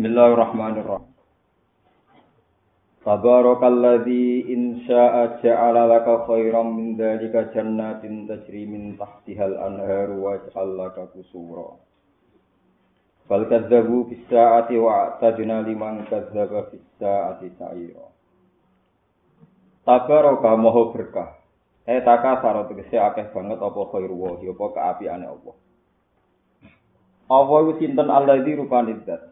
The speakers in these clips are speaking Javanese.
Bismillahirrahmanirrahim. Tabarakalladzi in syaa'a ja'ala laka khairan min dzalika jannatin tajri min tahtihal anharu wa ja'al laka qusura. Fal kadzabu bis sa'ati wa atadna liman kadzdzaba bis sa'ati sa'ira. Tabaraka moho berkah. Eh taka saro tegese akeh banget apa khairu wa apa kaapiane Allah. Allah iku sinten alladzi rupane zat.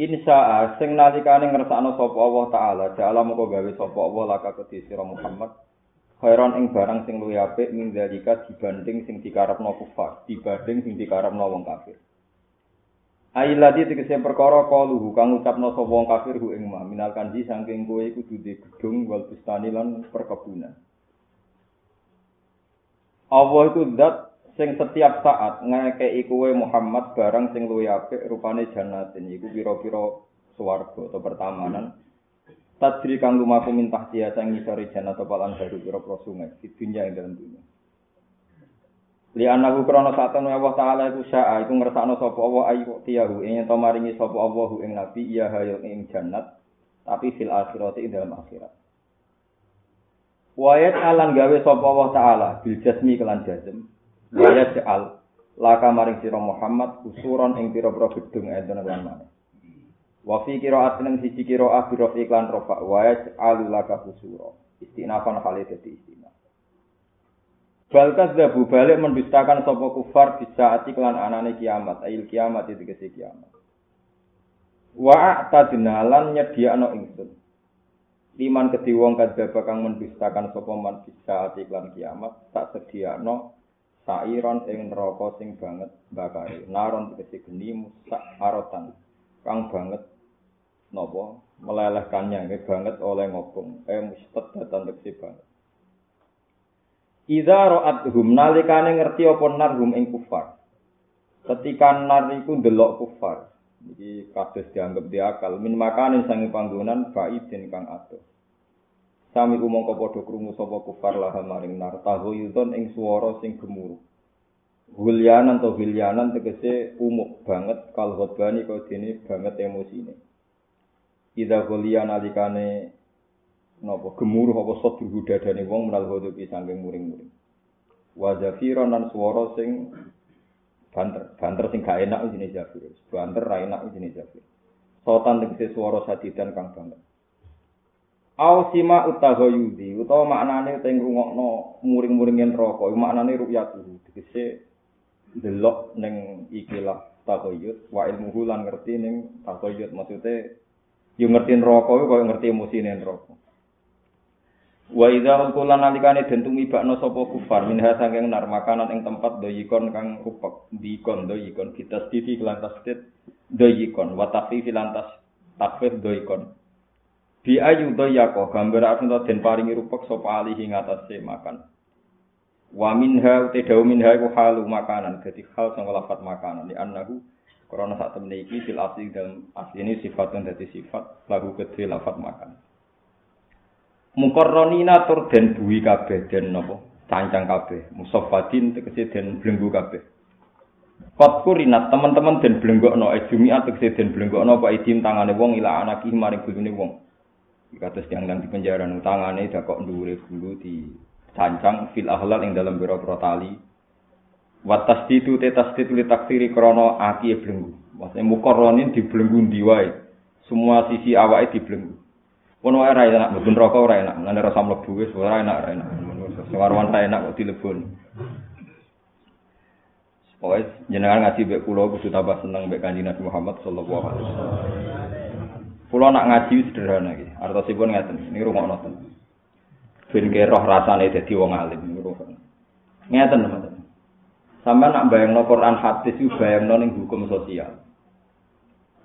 Insya sing nalikane ngersakno sapa Allah taala, jala moko gawe sapa Allah laka kedhi sira Muhammad. Khairon ing barang sing luwih apik min dalika dibanding sing dikarepno kufar, dibanding sing dikarepno wong kafir. Ailati tegese perkara kaluhu kang ucapno sapa wong kafir hu ing ma minal kanji saking kowe iku duwe gedung wal bustani lan perkebunan. Allah iku zat sing setiap saat ngekei kowe Muhammad barang sing luwih apik rupane jannatin iku pira-pira swarga atau pertamanan. Tadri kang lumaku mintah dia sing ngisori jannat apa lan baru pira-pira sungai di dunia ing dalam dunia Li anahu krana satene Allah taala iku syaa iku ngersakno sapa Allah ayu tiyahu ing to maringi sapa Allah ing nabi iya hayo ing jannat tapi fil akhirati ing dalam akhirat. Wayat alan gawe sapa Allah taala bil jasmi kelan jazm Waya ja'al laka maring sira Muhammad usuron ing pira-pira gedung enten lan maneh. Wa fi qira'atin ing siji qira'ah bi iklan rafa wa ja'al laka usura. Istinafan kali dadi istinaf. Bal kadzabu balik mendustakan sapa kufar bisa ati kelan anane kiamat, ail kiamat itu kese kiamat. Wa a'tadna lan nyediakno ingsun. Liman kedhi wong kang mendustakan sapa man bisa ati kiamat, tak sediakno sairon ing neraka sing banget bakare naron tegese geni musak arotan kang banget napa melelehkannya ini banget oleh ngobong. Eh mustad datan tegese banget. Iza ro'athum nalikane ngerti apa narhum ing kufar. Ketika nar iku ndelok kufar, iki kados dianggap diakal min makane sangi panggonan baidin kang atuh. Sami umangka padha krungu sapa kufar lah maring nar tahuyudon ing swara sing gemuruh. Gulyanan atau gulyanan tegese umuk banget kal ghadbani kau dene banget emosine. Ida gulyan alikane napa gemuruh apa sadru dadane wong menal ghadabi saking muring-muring. Wa zafiran lan swara sing banter, banter sing gak enak jenenge zafir. Banter ra enak jenenge zafir. Sotan tegese swara sadidan kang banget. Au sima utahoyudi utawa maknane teng rungokno muring-muringen neraka iku maknane ru'yatu tegese delok ning ikilah takoyut wa ilmu lan ngerti ning takoyut. Maksude yo ngerti neraka iku koyo ngerti emosine neraka wa idza qulan nalikane den tumibakno sapa kufar minha saking nar makanan ing tempat doyikon kang rupek dikon doyikon kita stiti kelantas tit doyikon wa tafi lantas takfir doyikon Bi ayu doyako gambar asun den paringi rupek sapa alihi ngatasé makan. Wa minha te dawu minha iku halu makanan dadi hal sing lafat makanan di annahu krana sak temene iki fil asli dalam asli ini sifat dan dadi sifat lagu kedhe lafat makan. Mukarronina tur den buwi kabeh den napa cancang kabeh musaffadin tegese den blenggu kabeh. Kot kurinat teman-teman den blenggokno ejumiat tegese den blenggokno apa idim tangane wong ila anaki maring bojone wong. Yang nang di penjara nang tangane dak kok dhuwure bulu di cancang fil ahlal ing dalam biro-biro tali. Wa tasdidu te tasdidu li takfiri krana aki e blenggu. Maksudnya mukarronin di belenggu diwai. Semua sisi awake di belenggu. Pun wae enak, mboten rokok ora enak, ngene rasa mlebu wis ora enak, ora enak. Sewarwan ta enak kok dilebon. Pokoknya jenengan ngaji kula kudu tambah seneng Kanjeng Nabi Muhammad sallallahu alaihi wasallam. Kula nak ngaji sederhana iki. Artosipun ngeten, niku rungokno ten. Ben roh rasane dadi wong alim niku. Ngeten teman Sampai nak bayangno Quran hadis itu bayangno ning hukum sosial.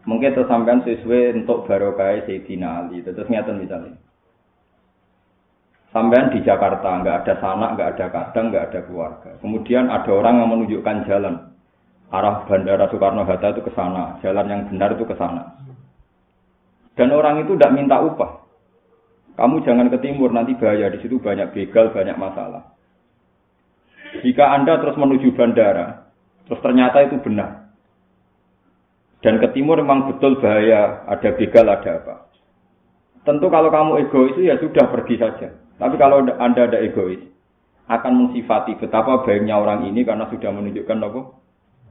Mungkin terus sampean sesuai untuk barokah Sayyidina Ali. Terus ngeten misalnya. Sampean di Jakarta, nggak ada sanak, nggak ada kadang, nggak ada keluarga. Kemudian ada orang yang menunjukkan jalan. Arah Bandara Soekarno-Hatta itu ke sana. Jalan yang benar itu ke sana. Dan orang itu tidak minta upah. Kamu jangan ke timur, nanti bahaya. Di situ banyak begal, banyak masalah. Jika Anda terus menuju bandara, terus ternyata itu benar. Dan ke timur memang betul bahaya, ada begal, ada apa. Tentu kalau kamu egois ya sudah pergi saja. Tapi kalau Anda ada egois, akan mensifati betapa baiknya orang ini karena sudah menunjukkan apa?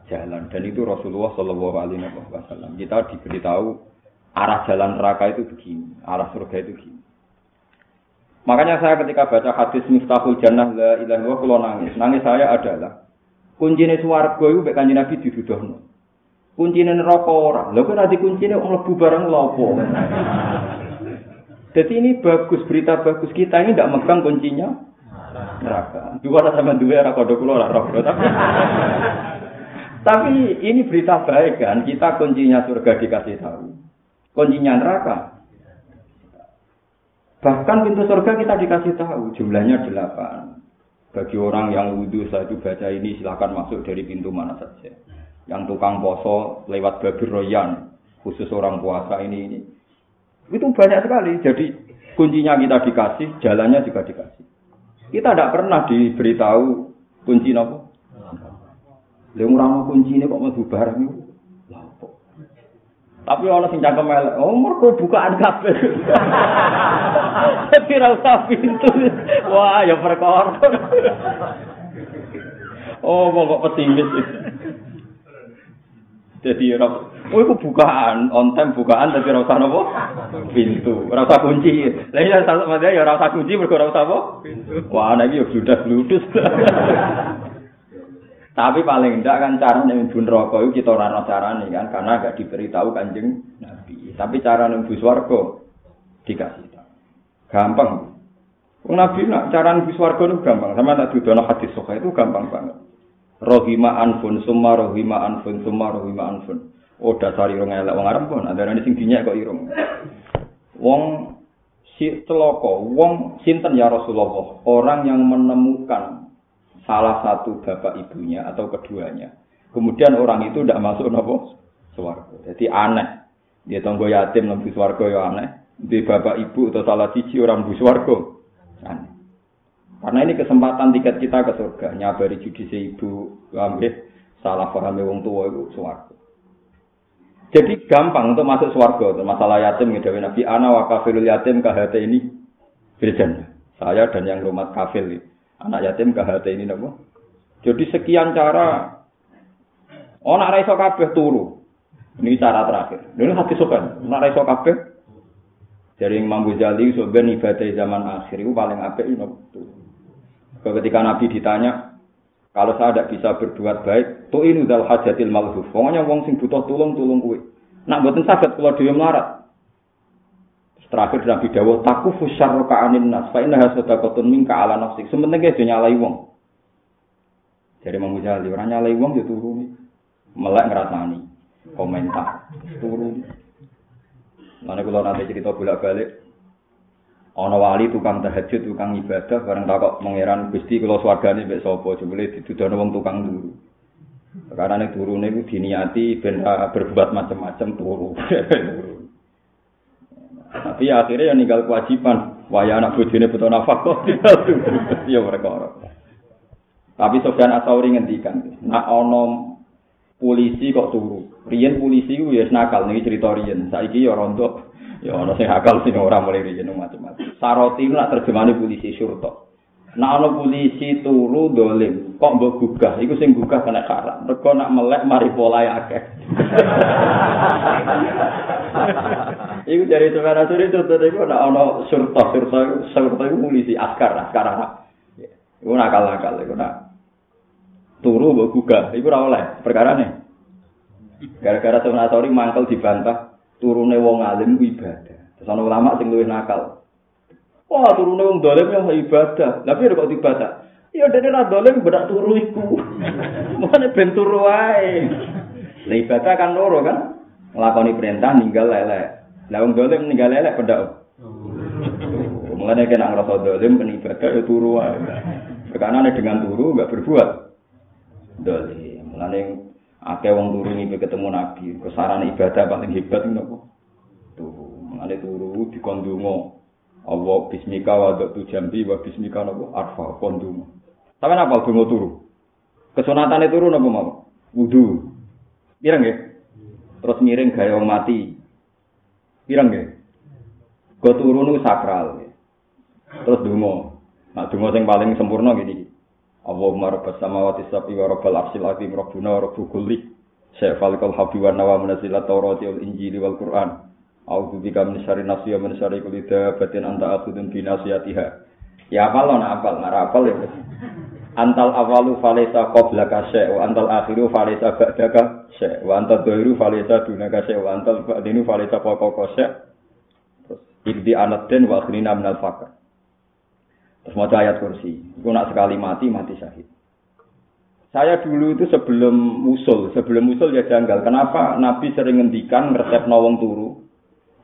Jalan. Dan itu Rasulullah Shallallahu Alaihi Wasallam. Kita diberitahu arah jalan neraka itu begini, arah surga itu begini. Makanya saya ketika baca hadis Miftahul Jannah la ilaha illallah kalau nangis. Nangis saya adalah kuncinya swarga itu mek kanjeng Nabi diduduhno. Kuncinya neraka ora. Lha kok ora dikuncine wong mlebu barang lopo. Jadi ini bagus, berita bagus. Kita ini tidak megang kuncinya neraka. Dua sama dua era kodok kulo tapi, tapi ini berita baik kan. Kita kuncinya surga dikasih tahu. Kuncinya neraka. Bahkan pintu surga kita dikasih tahu. Jumlahnya delapan. Bagi orang yang wudhu saya itu baca ini silahkan masuk dari pintu mana saja. Yang tukang poso lewat babi royan. Khusus orang puasa ini ini itu banyak sekali. Jadi kuncinya kita dikasih, jalannya juga dikasih. Kita tidak pernah diberitahu kunci nopo. Lha ora mau kunci ini kok mau barang itu. Tapi orang sing cangkem elek, oh mergo bukaan kabeh. Ora usah pintu. Wah, ya perkara. Oh, kok pesimis. Jadi oh itu bukaan, on time bukaan tapi ora usah napa? Pintu, ora usah kunci. Lah ya sama dia ya ora usah kunci mergo ora usah apa? Pintu. Wah, nek yo sudah bludus. Tapi paling ndak kan cara mlebu neraka itu kita ora ana carane kan karena gak diberitahu Kanjeng Nabi. Tapi cara mlebu swarga dikasih tahu. Gampang. Wong Nabi nak cara mlebu swarga itu gampang. Sama tak dudono hadis soka itu gampang banget. rohima anfun summa rohima anfun summa rohima anfun oh dasar irung elek wong arep pun ada sing dinyak kok irung wong si celoko wong sinten ya Rasulullah orang yang menemukan salah satu bapak ibunya atau keduanya kemudian orang itu tidak masuk nopo swarga jadi aneh dia tonggo yatim nang swarga ya aneh di bapak ibu atau salah cici orang bu swarga aneh Karena ini kesempatan tiket kita ke surga. Nyabari judisi ibu, ambil salah paham wong tua itu suwargo. Jadi gampang untuk masuk suwargo. Masalah yatim, gitu. Nabi Ana wa kafirul yatim kahate ini berjan. Saya dan yang rumah kafir. Anak yatim kahate ini nopo. Jadi sekian cara. Oh nak raiso kabeh turu. Ini cara terakhir. Ini hati sokan. Nak raiso kabeh. Jadi Imam Ghazali sebenarnya ibadah zaman akhir itu paling apik nopo. ketika Nabi ditanya, kalau saya tidak bisa berbuat baik, tuh ini dal hajatil malhuf. Pokoknya wong sing butuh tulung tulung kue. Nak buatin sakit kalau dia melarat. Terakhir Nabi Dawud taku fusar anin nas. Fa inna hasada kotun mingka ala nafsik. Sementing dia nyalai wong. Jadi mau Jali orang nyalai wong dia turun. Melek ngerasani. Komentar turun. Nanti kalau nanti cerita bolak balik, ana wali tukang tahajud tukang ibadah bareng takok mengeran Gusti kula swargane mbek sapa jebule ditudono wong tukang turu karena nek turune iku diniati ben berbuat macam-macam turu tapi akhirnya yang ninggal kewajiban waya anak bojone butuh nafkah kok ya perkara tapi Sofyan Asauri ngendikan nak ana polisi kok turu riyen polisi ku ya nakal niki cerita riyen saiki ya rontok Ya ana sing akal sing ora mulai riyen macam-macam. Saroti nak terjemahane polisi surta. Nak ana polisi turu dolim, kok mbok gugah, iku sing gugah kena karak. Mergo nak melek mari polahe akeh. iku dari sebenarnya suri itu tadi kok nak ana surta, surta, surta iku polisi askar, askar Arab. Iku nakal-nakal, iku nak turu mbok gugah, iku ora oleh perkara nih. Gara-gara sebenarnya mangkel dibantah, turune wong alim ibadah. Terus ana ulama sing luwih nakal. Wah, turune wong dolim yang ibadah. Lah piye kok ibadah? Ya dene ra dolim bedak turu iku. Mane ben turu wae. Lah ibadah kan loro kan? Nglakoni perintah ninggal lelek. Lah wong dolim ninggal lelek bedak. Mulane kena ngrasa dolim kan ibadah ya turu wae. Karena dengan turu enggak berbuat dolim. Mulane Akeh wong turu ngimpi ketemu Nabi, kesaran ibadah paling hebat nopo? Turu. Mengane turu dikondungo. Allah bismika wa tu jambi wa bismika nopo? Arfa kondungo. Sampe napa donga turu? Kesunatane turu nopo mau? Wudu. Pirang nggih? terus miring gaya mati. Pirang nggih? Go turu niku sakral. Terus donga. Nah donga sing paling sempurna gini. Allahumma rabbas samawati sab'i wa rabbal arsyil azim rabbuna wa rabbu kulli. Syafal kal habi wa nawa munazilat Taurati wal Injili wal Qur'an. A'udzu bika syarri nafsi wa syarri kulli dabatin anta akhudun bi nasiyatiha. Ya apal lo apal, nara apal ya. Antal awalu falesa qablaka syai' wa antal akhiru falesa ba'daka syai' wa antal dhairu falesa dunaka syai' wa antal ba'dinu falesa fawqaka syai' terus ibdi anatin wa akhrina minal faqr terus mau ayat kursi itu nak sekali mati mati syahid saya dulu itu sebelum usul sebelum usul ya janggal kenapa Nabi sering ngendikan resep nawang turu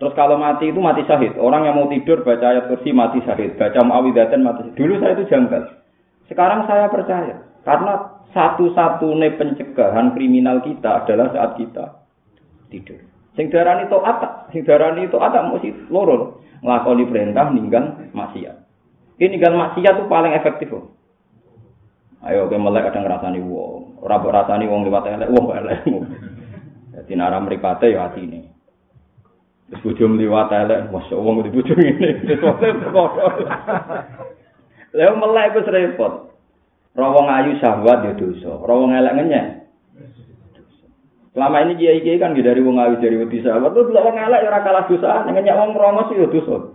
Terus kalau mati itu mati syahid. Orang yang mau tidur baca ayat kursi mati syahid. Baca muawidatan mati syahid. Dulu saya itu janggal. Sekarang saya percaya. Karena satu-satunya pencegahan kriminal kita adalah saat kita tidur. Sing darani atak. Sing darani atak mesti loro. Ngelakoni perintah ninggal maksiat. Ini ninggal maksiat itu paling efektif. Loh. Ayo ke melek kadang ngrasani wong. Ora rasani wong liwat elek wong elek. Jadi nara mripate ya atine. Terus bojo mliwat elek, masya Allah di bojo ngene. Lha melek iku repot. Rawong ayu syahwat ya dosa, rawong elek ngenyek. Selama ini kiai kiai kan dari wong ayu dari wedi syahwat, tuh wong elek ora kalah dosa, ngenyek wong rongos ya dosa.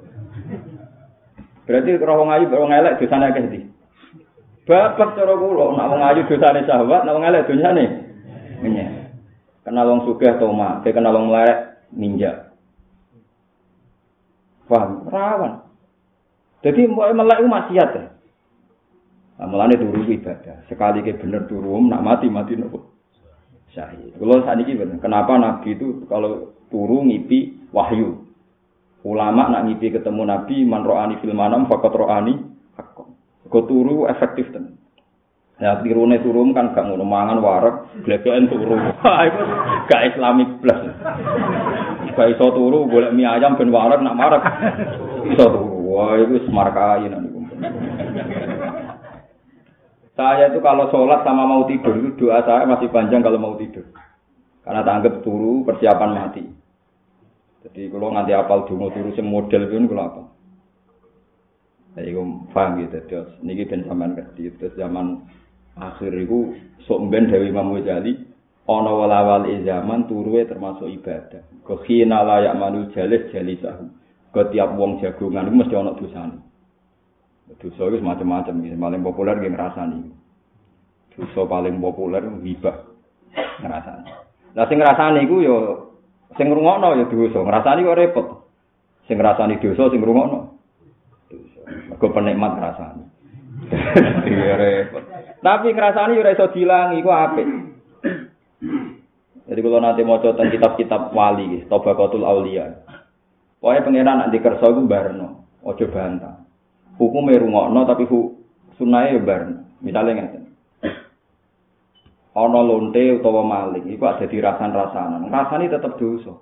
Berarti rawong ayu wong elek dosane akeh ndi? Bapak cara kula, nak wong ayu dosane syahwat, nak wong elek dosane ngenyek. Kenal wong sugih toma, kenal wong melek ninja. Paham? Rawan. Jadi melek itu maksiat ya. Nah, mulane turu ibadah. Sekali ke bener turu, nak mati mati nopo. Syahid. Kalau saat ini bener. Kenapa Nabi itu kalau turu ngipi wahyu. Ulama nak ngipi ketemu Nabi man ro'ani fil manam fakat ro'ani. Kau turu efektif ten. Ya tirune turu kan gak ngono mangan warak, gleken turu. Iku gak islamik plus. Gak iso turu golek mie ayam ben warak nak marak. Iso turu. Wah, itu semarkai nanti. Saya itu kalau sholat sama mau tidur doa saya masih panjang kalau mau tidur. Karena tanggap turu persiapan mati. Jadi kalau nanti apal dungo turu sing model itu kalau apa? Saya itu paham gitu. Terus ini ben sampean ngerti. Terus zaman akhir itu sok ben Dewi Imam Ghazali ana walawal zaman turuwe termasuk ibadah. Kekhina layak manu jalis jalisahu. Ketiap wong jagongan itu mesti ana dosane. Dosa itu macam-macam, yang paling populer yang ngerasani. Dosa paling populer hibah ngerasani. Nah, sing ngerasani itu yo, sing ngrungokno ya dosa, ngerasani kok repot. Sing ngerasani dosa, sing. Dosa. Mergo penikmat ngerasani. Iya repot. Tapi ngerasani ora iso dilangi iku apik. Jadi kalau nanti mau tentang kitab-kitab wali, Tobaqatul Aulia. Pokoknya pengiran nanti kerso itu barno, ojo bantah. hukume rungokno tapi hu sunahe bar misale ngeten. Ana lonte utawa maling iku ada dirasan-rasanan. Rasane tetep dosa.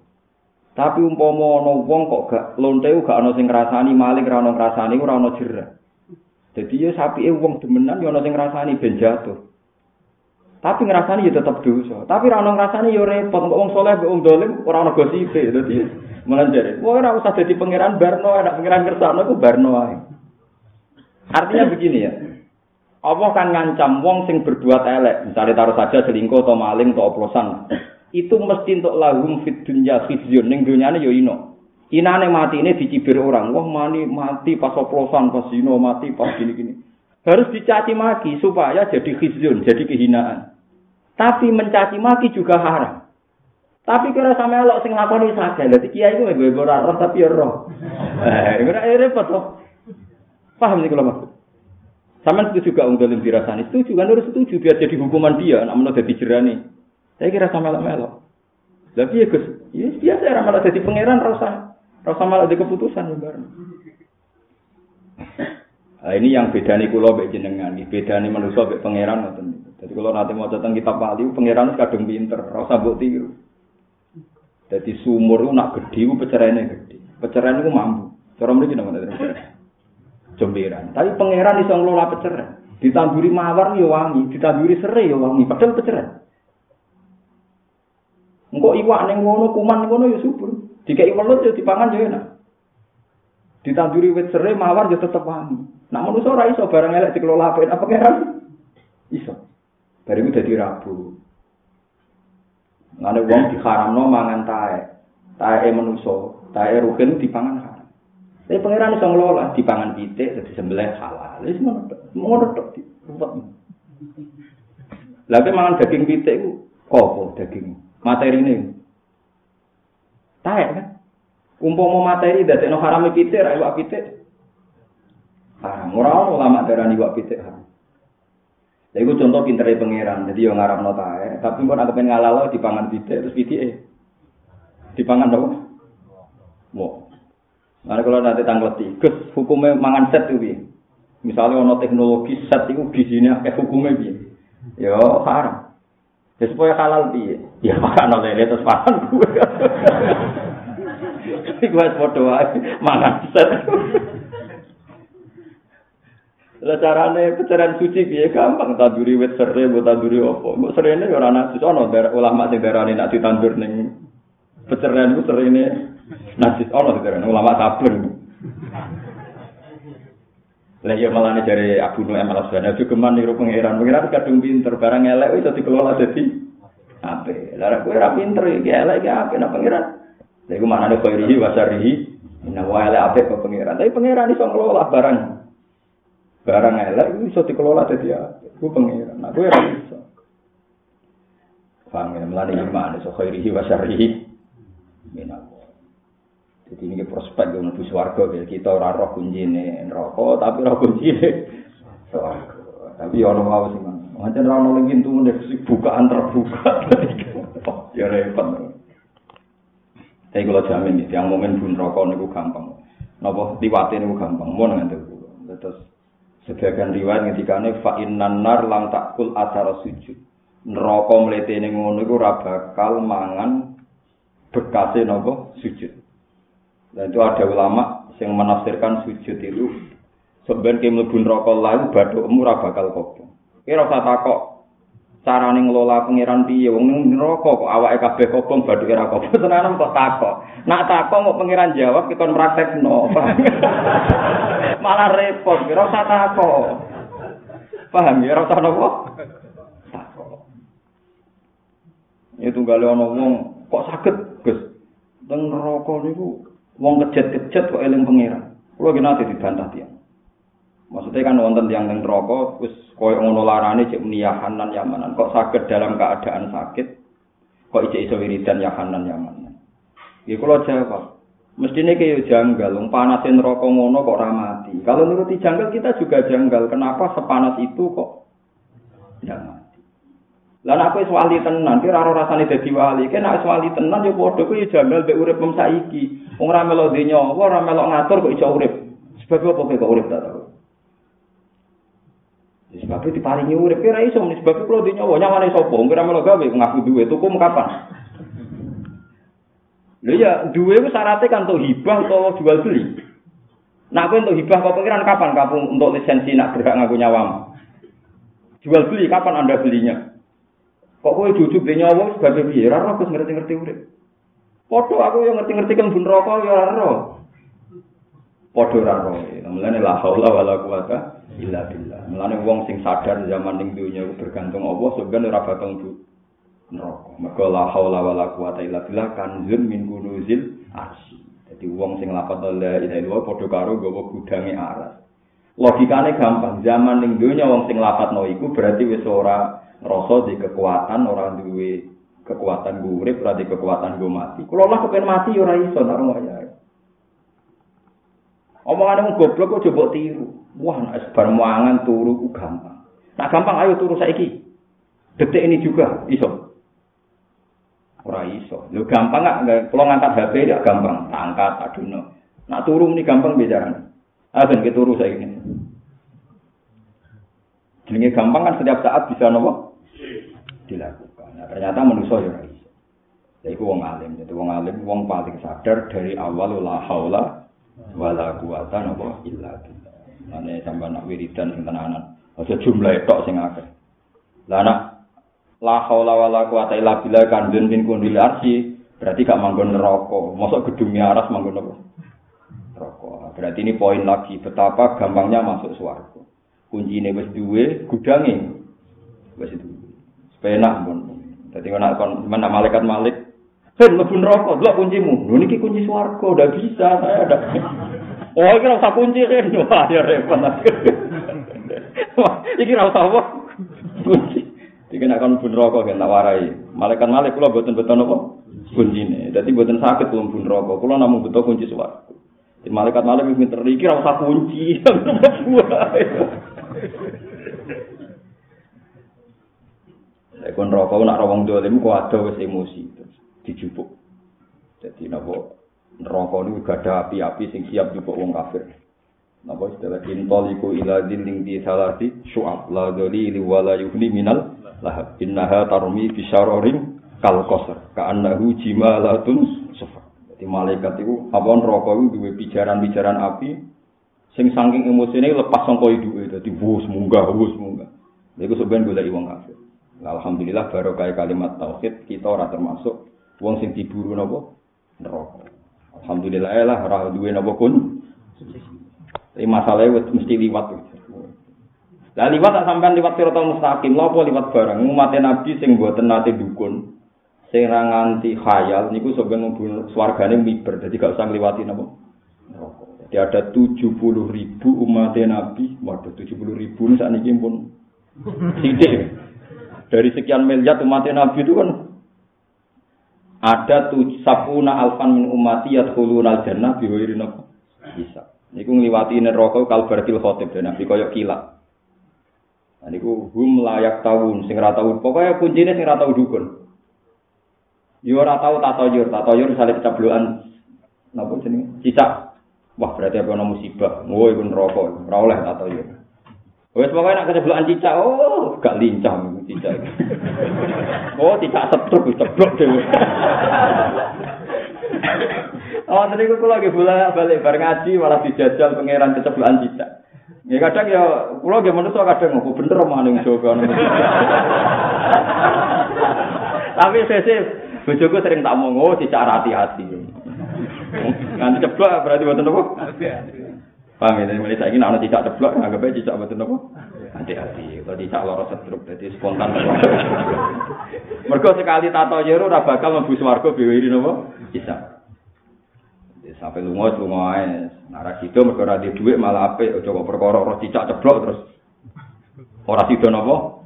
Tapi umpama ana wong kok gak lonte gak ana sing ngrasani maling ora ana ngrasani ora ana jerah dadi ya sapike wong demenan ya ana sing ngrasani ben jatuh tapi ngrasani ya tetep dosa tapi ora ana ngrasani ya repot kok wong saleh kok wong dolim ora ana gosipe dadi usah dadi pangeran barno ada pangeran kersane ku barno ae Artinya begini ya. Allah kan ngancam wong sing berbuat elek, misalnya taruh saja selingkuh atau maling atau oplosan. Itu mesti untuk lahum fit dunya khizyun ning dunyane yo ino. Inane mati ini dicibir orang. Wah mani mati pas oplosan, pas zino mati pas gini-gini. Harus dicaci maki supaya jadi khizyun, jadi kehinaan. Tapi mencaci maki juga haram. Tapi kira sama elok sing lakoni saja. Dadi kiai ku gue ora roh tapi ya roh. Eh, ora repot toh. Paham sih kalau maksud? Sama setuju juga ung dalam dirasani. Setuju kan harus setuju biar jadi hukuman dia. Namun udah jerani. Saya kira sama melok melok. Tapi ya gus, ya biasa ya malah jadi pangeran rasa rasa malah ada keputusan bareng. Nah, ini yang beda nih kulo jenengan, beda nih manusia bek pangeran ngoten. Jadi kalau nanti mau tentang kitab wali, pangeran kadung pinter, rasa buat tiru. Jadi sumur itu nak gede, peceraiannya gede. Peceraian itu mampu. Cara mereka nama peceraian. jemberan. Tapi pangeran iso ngelola peceran. Ditanduri mawar ya wangi, ditanduri serai ya wangi, padahal peceran. Engko iwak ning ngono, kuman ngono ya subur. Dikai welut ya dipangan ya enak. Ditanduri wit serai mawar ya tetep wangi. Nak manusa ora iso barang elek dikelola apik apa keran? Iso. Bariku dadi rabu. Ngene wong diharamno mangan tae. Tae manusa, tae ruhin dipangan haram. Tapi pangeran iso ngelola dipangan pitik dadi sembelih halal. Wis ngono tok. Ngono. Lah mangan daging pitik ku apa daging? Materine. Taek kan? Umpama materi dadekno haram pitik ra iwak pitik. Haram. Ora ulama darani iwak pitik haram. Lha iku contoh pintere pangeran. Jadi yo ngarapno taek, tapi pun aku pengen ngalalo dipangan pitik terus pitike dipangan apa? Mo. Nah, kalau nanti tanggal tiga, hukumnya mangan set itu Misalnya ono teknologi set itu gizinya kayak hukumnya bi. Yo haram. Ya supaya halal piye? Ya makan oleh terus makan gue. Iku wis padha wae mangan set. Lah carane pecaran suci piye gampang tanduri wit sere mbok tanduri apa? Mbok serene ora najis ana ulama sing darani nak ditandur ning pecaran ku serene najis ana darani ulama sabar. Lah ya malah dari Abu Nu'aim al-Asbani juga man niru pangeran. Pangeran kadung pinter barang elek itu dikelola dadi apik. Lah ora pinter iki elek iki apik nang pangeran. Lah iku manane khairihi wa syarrihi. Inna wa elek apik kok pangeran. Tapi pangeran iso ngelola barang. Barang elek itu iso dikelola dadi apik. Ku pangeran. Nah kowe ora iso. Paham ya, melani iman, iso khairihi wa syarrihi. Minallah. Jadi ini prospek yang lebih suarga kita orang roh kunci ini rokok tapi roh kunci ini Tapi ya orang mau sih. Macam orang nolak pintu mendeksi bukaan terbuka. ya repot. Tapi kalau jamin yang momen pun rokok ini gampang. Nopo liwatin ini gampang. Mau nanti Terus sebagian riwayat ketika ini fa'in nanar lang takul acara sujud. Neraka melete ini ngono iku ora bakal mangan bekase nopo sujud. Dan itu ada ulama yang menafsirkan sujud itu sebenarnya mlebu neraka lalu badu ora bakal kobong. Kira usah takok carane ngelola pangeran piye wong neraka kok awake kabeh kobong badu ora kobong tenan kok takok. Nak takok mau pangeran jawab kita praktekno. Malah repot, kira usah takok. Paham ya nopo? Takok. Itu gale ana wong kok saged, Gus. Teng neraka niku wong kejet-kejet kok eling pangeran. Kulo ki nate dibantah dia. Maksudnya kan wonten yang teng neraka wis koyo ngono larane cek niyahan nan yamanan. Kok sakit dalam keadaan sakit kok ijek iso wiridan yahanan yamanan. Ya kula jawab. Mestine kaya janggal, wong panasin neraka ngono kok ora mati. Kalau nuruti janggal kita juga janggal. Kenapa sepanas itu kok tidak Lah nek wis wali tenan, kira ora rasane dadi wali. Kena wis wali tenan ya padha kuwi janggal mek urip mem saiki. Wong ora melok dinya, ora melok ngatur kok iso urip. Sebab apa kok urip ta Sebab itu diparingi urip kira iso nih sebab kulo wa nyawane sapa? Kira melok gawe ngaku duwe tuku kapan? Lha ya duwe ku syaratnya kan untuk hibah atau jual beli. Nak kowe untuk hibah kok pikiran kapan kamu untuk lisensi nak berhak ngaku nyawam? Jual beli kapan Anda belinya? Kok kowe jujuk be nyawa sebagai piye? Ora roh ngerti-ngerti urip. Padha aku yang ngerti-ngerti kan bun rokok ya ora roh. Padha ora roh. Mulane la haula wala quwata illa billah. Mulane wong sing sadar zaman ning dunya iku bergantung Allah sebenarnya ora bakal mlebu neraka. Mergo la haula wala quwata illa billah kanzun min kunuzil arsy. Jadi wong sing lapat la ilaha illallah padha karo gawa gudange aras. Logikane gampang, zaman ning dunya wong sing lapatno iku berarti wis ora rasa di kekuatan orang duwe kekuatan urip ora di kekuatan gue mati kalau lah kepen mati ora iso ya omongan wong goblok kok coba tiru. Wah nek bar mangan turu ku gampang. Nak gampang ayo turu saiki. Detik ini juga iso. Ora iso. Lho gampang nggak kalau ngangkat HP ya gampang. Angkat aduno nak turu ini gampang bicara ah ben turu saiki Jenenge gampang kan setiap saat bisa nopo? Dilakukan. Nah, ternyata manusia ya iso. Ya iku wong alim, jadi wong alim wong paling sadar dari awal la haula wala quwata napa illa billah. Ane sampean nak wiridan sing tenanan. Aja jumlah tok sing akeh. Lah nak la haula wala quwata illa billah kanjeng min kundil arsi berarti gak manggon neraka. Mosok gedungnya aras manggon apa? Neraka. Berarti ini poin lagi betapa gampangnya masuk swarga. Kuncine wis duwe, gudange wis duwe. Penak pun. Dadi nek kon menak "Hei, mlebu neraka, delok kuncimu." Lho niki kunci swarga, udah bisa saya ada. Oh, iki ora usah kunci kan. Wah, ya repot. Wah, iki ora usah apa? Kunci. Nek kon mlebu neraka kan tak warai. Malaikat malik kula boten beton apa? Kuncine. Dadi boten sakit kula mlebu neraka. Kula namung beto kunci swarga. Di malaikat malik iki ora usah kunci. Lek kon rokok nak ra wong dolim wis emosi dijupuk. Dadi napa niku gak ada api-api sing siap jupuk wong kafir. Napa istilah intoliku ila dinding di salati syu'ab la dalili wala yuhni minal lahab innaha tarmi bisyarorin kal qasar ka'annahu jimalatun. Jadi malaikat itu apa neraka itu duwe pijaran-pijaran api sing saking emosine lepas sangka iduke dadi wus munggah wus munggah. Iku sebenarnya golek wong kafir. Alhamdulillah baru kayak kalimat tauhid kita ora termasuk wong sing diburu napa neraka. Alhamdulillah lah ora duwe napa kun. Tapi masalahnya mesti liwat. Lah liwat tak sampean liwat siratal mustaqim, lha liwat barang umat Nabi sing mboten nate dukun. Sing ra nganti khayal niku sebenarnya swargane miber, dadi gak usah ngliwati napa. Jadi ada 70 ribu umat Nabi, waduh 70 ribu ini saat ini pun sidik. dari sekian miliar umat Nabi itu kan ada tuh sapuna alfan min umati yadkhuluna al-jannah bi ghairi bisa. Niku ngliwati neraka kalbaratil khotib dan Nabi koyo kilat. Nah, niku hum layak tahun sing ora tau pokoke kuncine sing ora tau dukun. Yo ora tau tatoyur, tatoyur salib cablukan napa jenenge? Cicak. Wah, berarti apa musibah. Oh, iku neraka, ora oleh tatoyur. Wes pokoke nak keceblokan cicak, oh, gak lincah cicak. oh, cicak setruk ceblok dhewe. oh, tadi aku lagi bola balik bar ngaji malah dijajal pangeran keceblokan cicak. Ya kadang ya kula ge manusa kadang ngopo bener omah ning Jawa Tapi sesih bojoku sering tak omong, oh cicak hati-hati. Nanti ceblok berarti boten apa? Paham ya, mulai saya ingin anak cicak ceblok, anggap aja cicak apa? Hati-hati, kalau cicak loro setruk, jadi spontan. Mereka sekali tato jero, ora bakal mlebu swarga ini napa? Bisa. Sampai lunga lunga ae. Nara sido mergo ora dhuwit malah aja kok perkara ora cicak ceblok terus ora sido napa?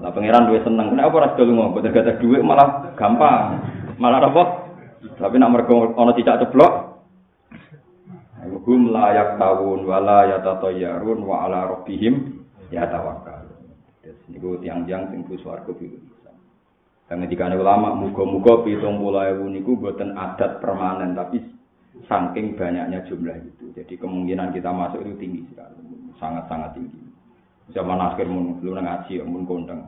Lah pangeran duwe seneng. Kenapa ora sido lunga? Boten dhuwit malah gampang. Malah apa? Tapi nak mergo ana cicak ceblok, hum layak tawun wala yatatayyarun wa ala rabbihim yatawakkalun. Terus niku tiang-tiang sing ku swarga bisa. Dan ketika ulama muga-muga pitung puluh ewu niku buatan adat permanen tapi saking banyaknya jumlah itu. Jadi kemungkinan kita masuk itu tinggi sekali, sangat-sangat tinggi. Zaman akhir mun lu ngaji mun kondang.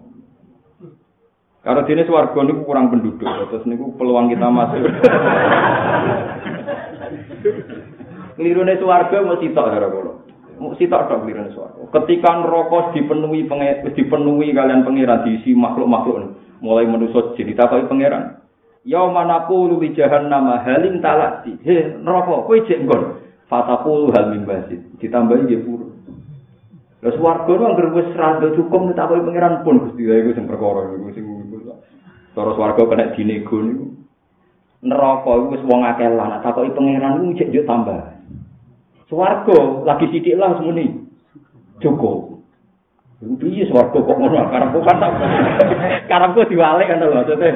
Karena jenis warga ini kurang penduduk, terus ini peluang kita masuk. Kelirune swarga mau sitok ya kula. Mau sitok tok kelirune swarga. Ketika neraka dipenuhi dipenuhi kalian pangeran diisi makhluk-makhluk mulai manusia jadi takoki pangeran. Ya manaku lu di jahannam halim talati. He neraka kowe jek nggon. Fataku hal mimbasid. Ditambahi nggih puru. Lah swarga nu anggere wis rada cukup takoki pangeran pun Gusti ya iku sing perkara iku sing Cara swarga kena dinego niku. Neraka iku wis wong akeh lan takoki pangeran iku jek yo tambah. Swarga lagi sithik lah semuni. Joko. Piye swarga kok ngono karepku kan tak. Karepku diwalik kan lho maksudnya.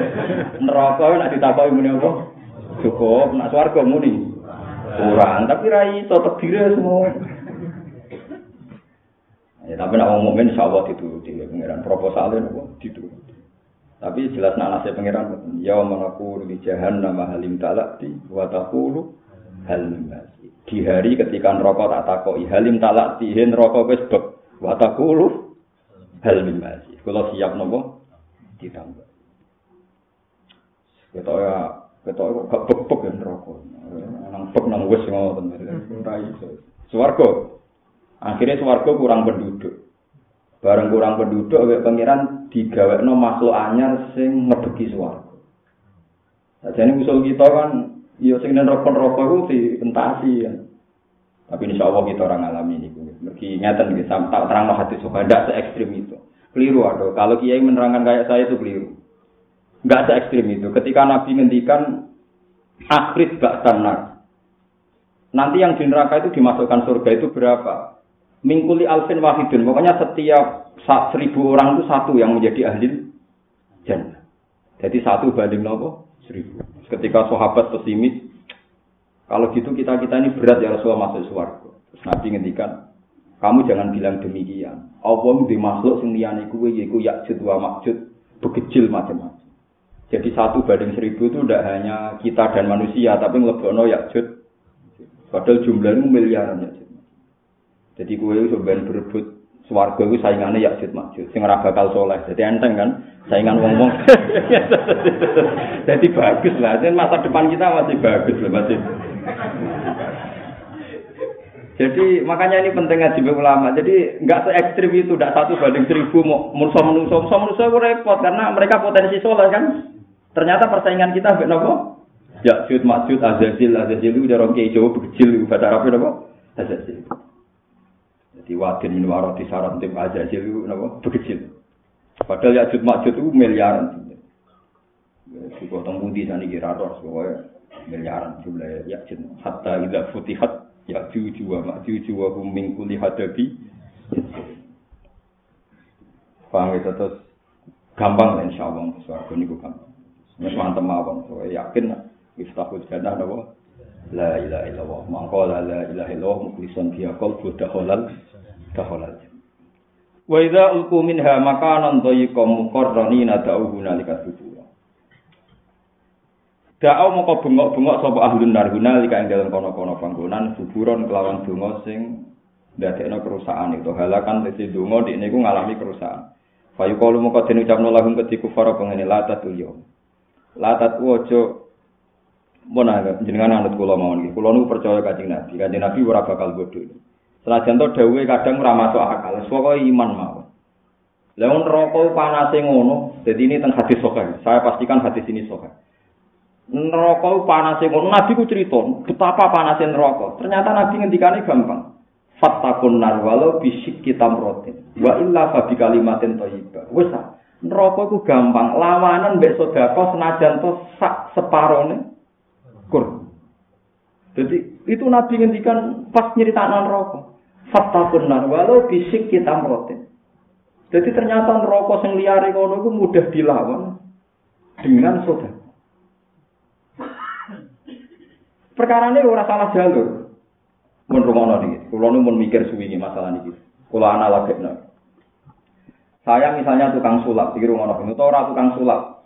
Neraka nek ditakoki muni apa? Joko, nek swarga muni. Kurang, tapi ra iso tebire semua. Ya, tapi nak ngomong mukmin insyaallah itu di pengiran proposalnya nopo itu. Tapi jelas nak nasi pengiran ya manaku di jahannam halim talati wa taqulu hal di hari ketika neraka tak takoki halim talak tihin neraka wis beb wa taqulu hal min masih kula siap nopo ditambah. Ketok ya ketok kok gak bebek ya neraka. Nang bek nang wis ngoten ora iso. Akhirnya swarga kurang penduduk. Bareng kurang penduduk awake pangeran digawekno makhluk anyar sing ngedeki swarga. Jadi usul kita kan ya sing nerokon-rokok itu dientasi ya. Tapi insya Allah kita orang alami ini. Mergi ngeten gitu, tak terang hati suka, tidak se ekstrim itu. Keliru ada. Kalau kiai menerangkan kayak saya itu keliru. Enggak se ekstrim itu. Ketika Nabi ngendikan akhir gak tanar. Nanti yang di neraka itu dimasukkan surga itu berapa? Mingkuli alfin wahidun. Pokoknya setiap seribu orang itu satu yang menjadi ahli jannah. Jadi satu banding nopo seribu. Ketika sahabat pesimis, kalau gitu kita kita ini berat ya Rasulullah masuk suarga. Terus Nabi ngendikan, kamu jangan bilang demikian. Allah di makhluk sing liyane kuwe yakjud wa makjud, bekecil macam-macam. Jadi satu banding seribu itu tidak hanya kita dan manusia, tapi ngelebono yakjud. Padahal jumlahnya miliaran yakjud. Jadi kue itu berebut Suwargo itu saingannya ya Jid Makjud, sing ora bakal soleh. Jadi enteng kan, saingan wong-wong. Jadi bagus lah, jadi masa depan kita masih bagus lah, masih. Jadi makanya ini penting ngaji ulama. Jadi nggak se ekstrim itu, tidak satu banding seribu mau musuh menuso, musuh menuso itu repot karena mereka potensi soleh kan. Ternyata persaingan kita benar nopo. Ya Jud Makjud Azazil Azazil itu udah rongke Jawa kecil bahasa Arabnya nopo Azazil. Jadi wadin min warati saran tim aja itu napa bekecil. Padahal ya jut makjut itu miliaran. Si potong budi sana kira ros pokoknya miliaran jumlah ya jut. Hatta ila futihat ya juju wa makjuju wa hum min kulli hadabi. Paham itu terus gampang lah insya Allah suaraku ini gampang. Mas mantep mawon, so yakin iftahul jannah napa La ilaha illallah. Mangkola la ilaha illallah mukhlisan biha qalbu dakhalal dakhalal. Wa idza ulqu minha makanan dhayyiqan muqarranina da'u hunalika subura. Da'u moko bengok-bengok sapa ahlun nar hunalika ing dalem kono-kono panggonan suburon kelawan donga sing ndadekno kerusakan itu halakan tesi donga dik niku ngalami kerusakan. Fayu kalu moko den ucapno lahum ketiku fara pengene latatul yom. Latat wojo Mana jenengan anut kula mawon iki. Kula nu percaya Kanjeng Nabi. Kanjeng Nabi ora bakal bodho. Senajan to dawuhe kadang ora masuk akal. Pokoke iman mawon. Lah neraka panase ngono. Jadi ini teng hadis sahih. Saya pastikan hadis ini sahih. Neraka panase ngono. Nabi ku cerita betapa panase neraka. Ternyata Nabi ngendikane gampang. Fattakun nar walau bisik kita merotin. Wa illa fa bi kalimatin thayyibah. Wis neraka ku gampang. Lawanan mbek sedekah senajan to sak separone Kur. Jadi itu Nabi ngendikan pas nyeritaan rokok. Fakta benar, walau bisik kita merotin. Jadi ternyata rokok yang liar itu mudah dilawan dengan saudara. Perkara ini orang salah jalur. Mun rumono niki, kula nu mikir suwi masalah niki. Kula analogikna. Saya misalnya tukang sulap, iki rumono, utawa ora tukang sulap,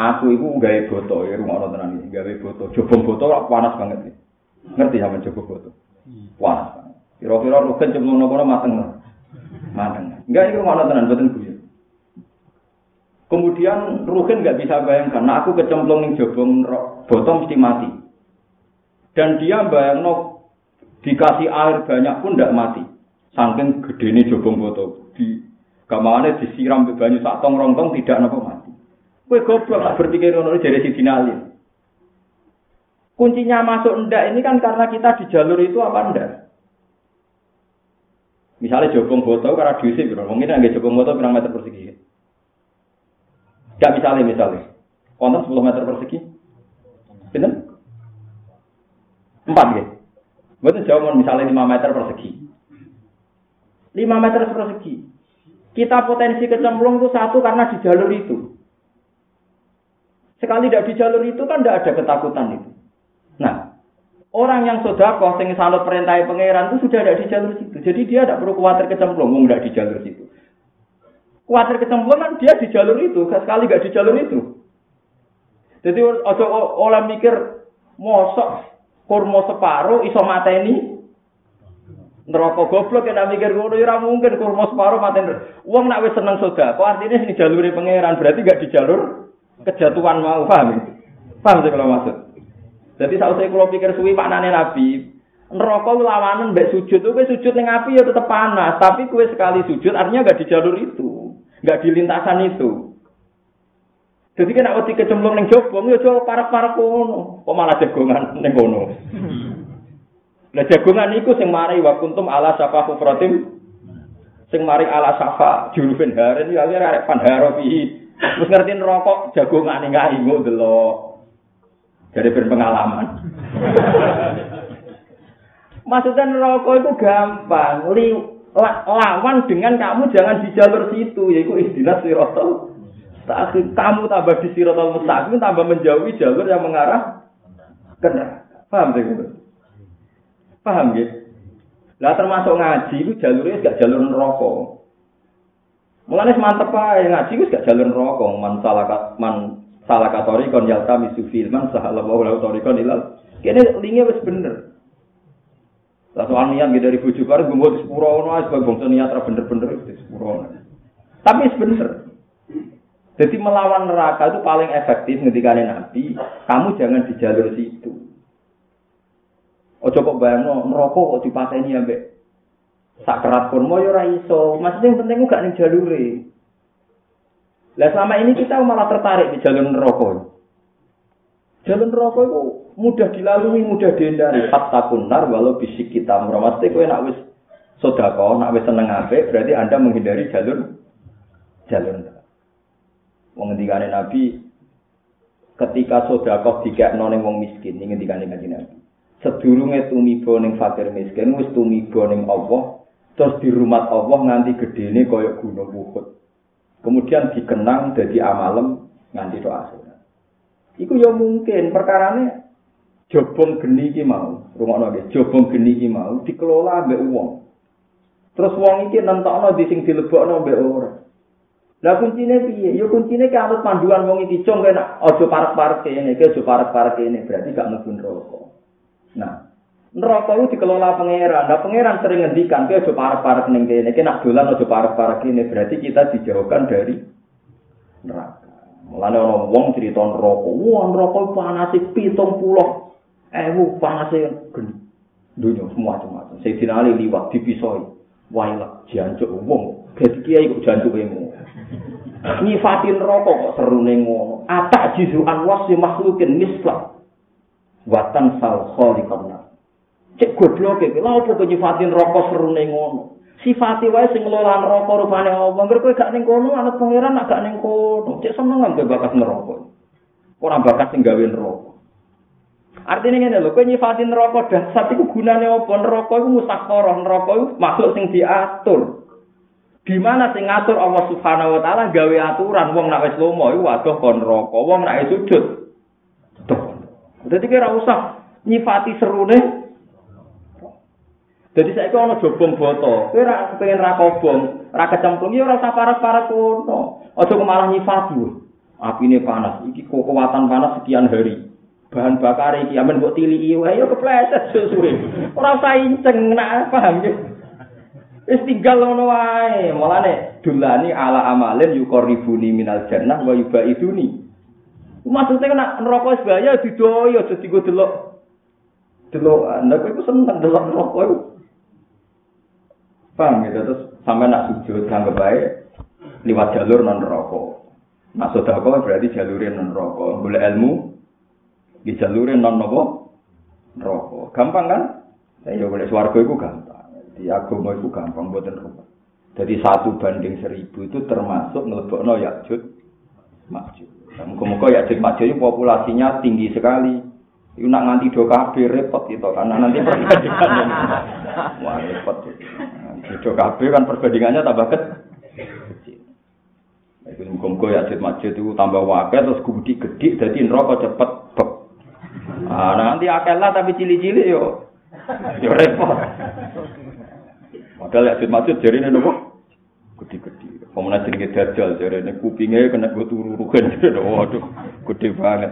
Aku iku gawe boto, ya rumah orang tenan ini, gawe boto. Jobong boto panas banget nih. Ngerti sama boto? Panas banget. Kira-kira rugen cemplung nopo mateng. Mateng. Enggak ini rumah tenan, betul gue. Kemudian Rugen nggak bisa bayangkan, nah aku kecemplung ning jobong boto mesti mati. Dan dia bayang no dikasih air banyak pun tidak mati. Saking gede ini jobong boto. Di kamarnya disiram sak tong rontong tidak nopo mati. Kue goblok tak berpikir ngono dari si Ali. Kuncinya masuk ndak ini kan karena kita di jalur itu apa ndak? Misalnya jogong foto karena diusir, mungkin nggak jogong foto berapa meter persegi? Gak misalnya misalnya, konten 10 meter persegi, bener? Empat ya. Betul jauh misalnya 5 meter persegi. 5 meter persegi. Kita potensi kecemplung itu satu karena di jalur itu. Sekali tidak di jalur itu kan tidak ada ketakutan itu. Nah, orang yang sodakoh, yang salut perintah pangeran itu sudah ada di jalur situ. Jadi dia tidak perlu khawatir kecemplung, tidak di jalur situ. Khawatir kecemplung kan dia di jalur itu, sekali tidak di jalur itu. Jadi ojo oleh mikir mosok kurma separuh iso mateni neraka goblok ya mikir ngono ya mungkin kurma separuh mateni. Wong nak wis seneng sedekah, artinya ini jalur pangeran berarti gak di jalur kejatuhan mau paham paham sih kalau maksud jadi saat saya kalau pikir suwi maknanya nabi neraka lawanan mbek sujud. Kowe sujud ning api ya tetep panas, tapi kowe sekali sujud artinya gak di jalur itu, gak di lintasan itu. Jadi kena wedi kecemplung ning jobong ya aja parek-parek kono. Kok malah jagongan ning kono. Lah jagongan iku sing mari wa kuntum ala safa kufratim sing mari ala safa jurufin haren ya arek pandharo pihi. Terus ngerti rokok jagongan kae nggo delok. Dari berpengalaman. Maksudnya rokok itu gampang. Li, lawan dengan kamu jangan di jalur situ. Yaitu istilah sirotol. Kamu tambah di sirotol mustaqim, tambah menjauhi jalur yang mengarah neraka. Paham sih? Paham ya? Lah termasuk ngaji itu jalurnya gak jalur neraka. Mulane mantep ae ngaji wis gak jalur neraka, man salah man salah katori kon yalta misufil man sahala wa la kon ilal. Kene linge wis bener. Lah soal niat dari bojo karo gumbo di sepuro ono ae sebab bangsa niat bener-bener di sepuro. Tapi bener. Jadi melawan neraka itu paling efektif ketika Nabi, kamu jangan di jalur situ. Ojo kok bayangno neraka kok dipateni ambek sakrat kurma ya ora iso. Maksudnya yang penting gak ning jalure. Lah selama ini kita malah tertarik di jalur neraka. Jalur neraka itu mudah dilalui, mudah dihindari. Fatakun nar walau bisik kita murah. Mesti kowe nak wis sedekah, nak wis seneng apik, berarti Anda menghindari jalur jalur neraka. Wong Nabi ketika sedekah dikekno ning wong miskin, ning ngendikane Kanjeng Nabi. Sedurunge tumiba ning fakir miskin wis tumiba ning Allah, terus di rumah Allah nganti gedene kaya gunung Uhud. Kemudian dikenang jadi amalem nganti doa Iku ya mungkin perkarane jobong geni iki mau, rungokno nggih, jobong geni iki mau dikelola mbek wong. Terus wong iki nentokno di sing dilebokno mbek ora. Lah kuncine piye? Ya kuncine ki anut panduan wong iki cung kena aja parek-parek kene, aja parek-parek kene, berarti gak mlebu neraka. Nah, neraka itu dikelola pangeran. Nah, pangeran sering ngendikan, "Kowe aja parek-parek ning kene, iki nak dolan aja parek-parek kene." Berarti kita dijauhkan dari neraka. Mulane ana wong cerita neraka. Wah, neraka panas pitung puluh. Eh, panas geni. Dunia semua macam-macam. Sayyidina Ali liwat dipisoi. Wailah, jancuk wong. Dadi kiai kok jancuk emu. Nyifatin neraka kok serune ngono. Atak jizuan wasi makhlukin mislah. Watan sal khaliqan. Cek goblok iki. Lha opo nyifatin neraka serune ngono? sifati wae sing ngelola neraka rupane apa kowe gak ning kono anut pangeran gak ning kono. Cek seneng ambek bakat neraka. Ora bakat sing gawe neraka. Artine ngene lho kowe nyifati neraka dasar iku gunane apa? Neraka iku musakharah neraka iku makhluk sing diatur. Di mana sing ngatur Allah Subhanahu wa taala gawe aturan? Wong nek wis lomo iku waduh kon neraka wong nek sujud. Dadi kira usah nyifati serune Jadi saya kau jobong boto, kowe ora pengen ra kobong, ra kecemplung ya ora usah parek-parek kono. Aja malah nyifati. Apine panas, iki kekuatan panas sekian hari. Bahan bakar iki amen mbok tiliki wae yo kepleset. Ora usah inceng nak paham ya. Wis tinggal ngono wae. Mulane dulani ala amalin yuqribuni minal jannah wa yubaiduni. Maksudnya nak neraka wis bahaya didoyo aja digo delok. Delok, nek iku seneng delok neraka. Paham gitu terus sampai nak sujud anggap baik lewat jalur non rokok. Nah sodako berarti jalurin non rokok. Boleh ilmu di jalurin non nopo rokok. Gampang kan? Ya boleh suarga itu gampang. Di agama itu gampang buatan rokok. Jadi satu banding seribu itu termasuk ngelebokno yakjud makjud. Muka-muka yakjud makjud ini populasinya tinggi sekali. Itu nak nganti do kabeh repot itu karena nanti perbandingannya. Wah repot. Beda kabeh kan perbandingannya tambah kecil. Iku muga-muga ya jet masjid itu tambah wakil terus gudi gede jadi neraka cepet bek. Ah nanti akeh lah tapi cili-cili yo. Yo repot. Padahal masjid jari ini nopo? Gede-gede. Pemenang jenenge dajal jari ini kupingnya kena gue tururukan. Waduh, gede banget.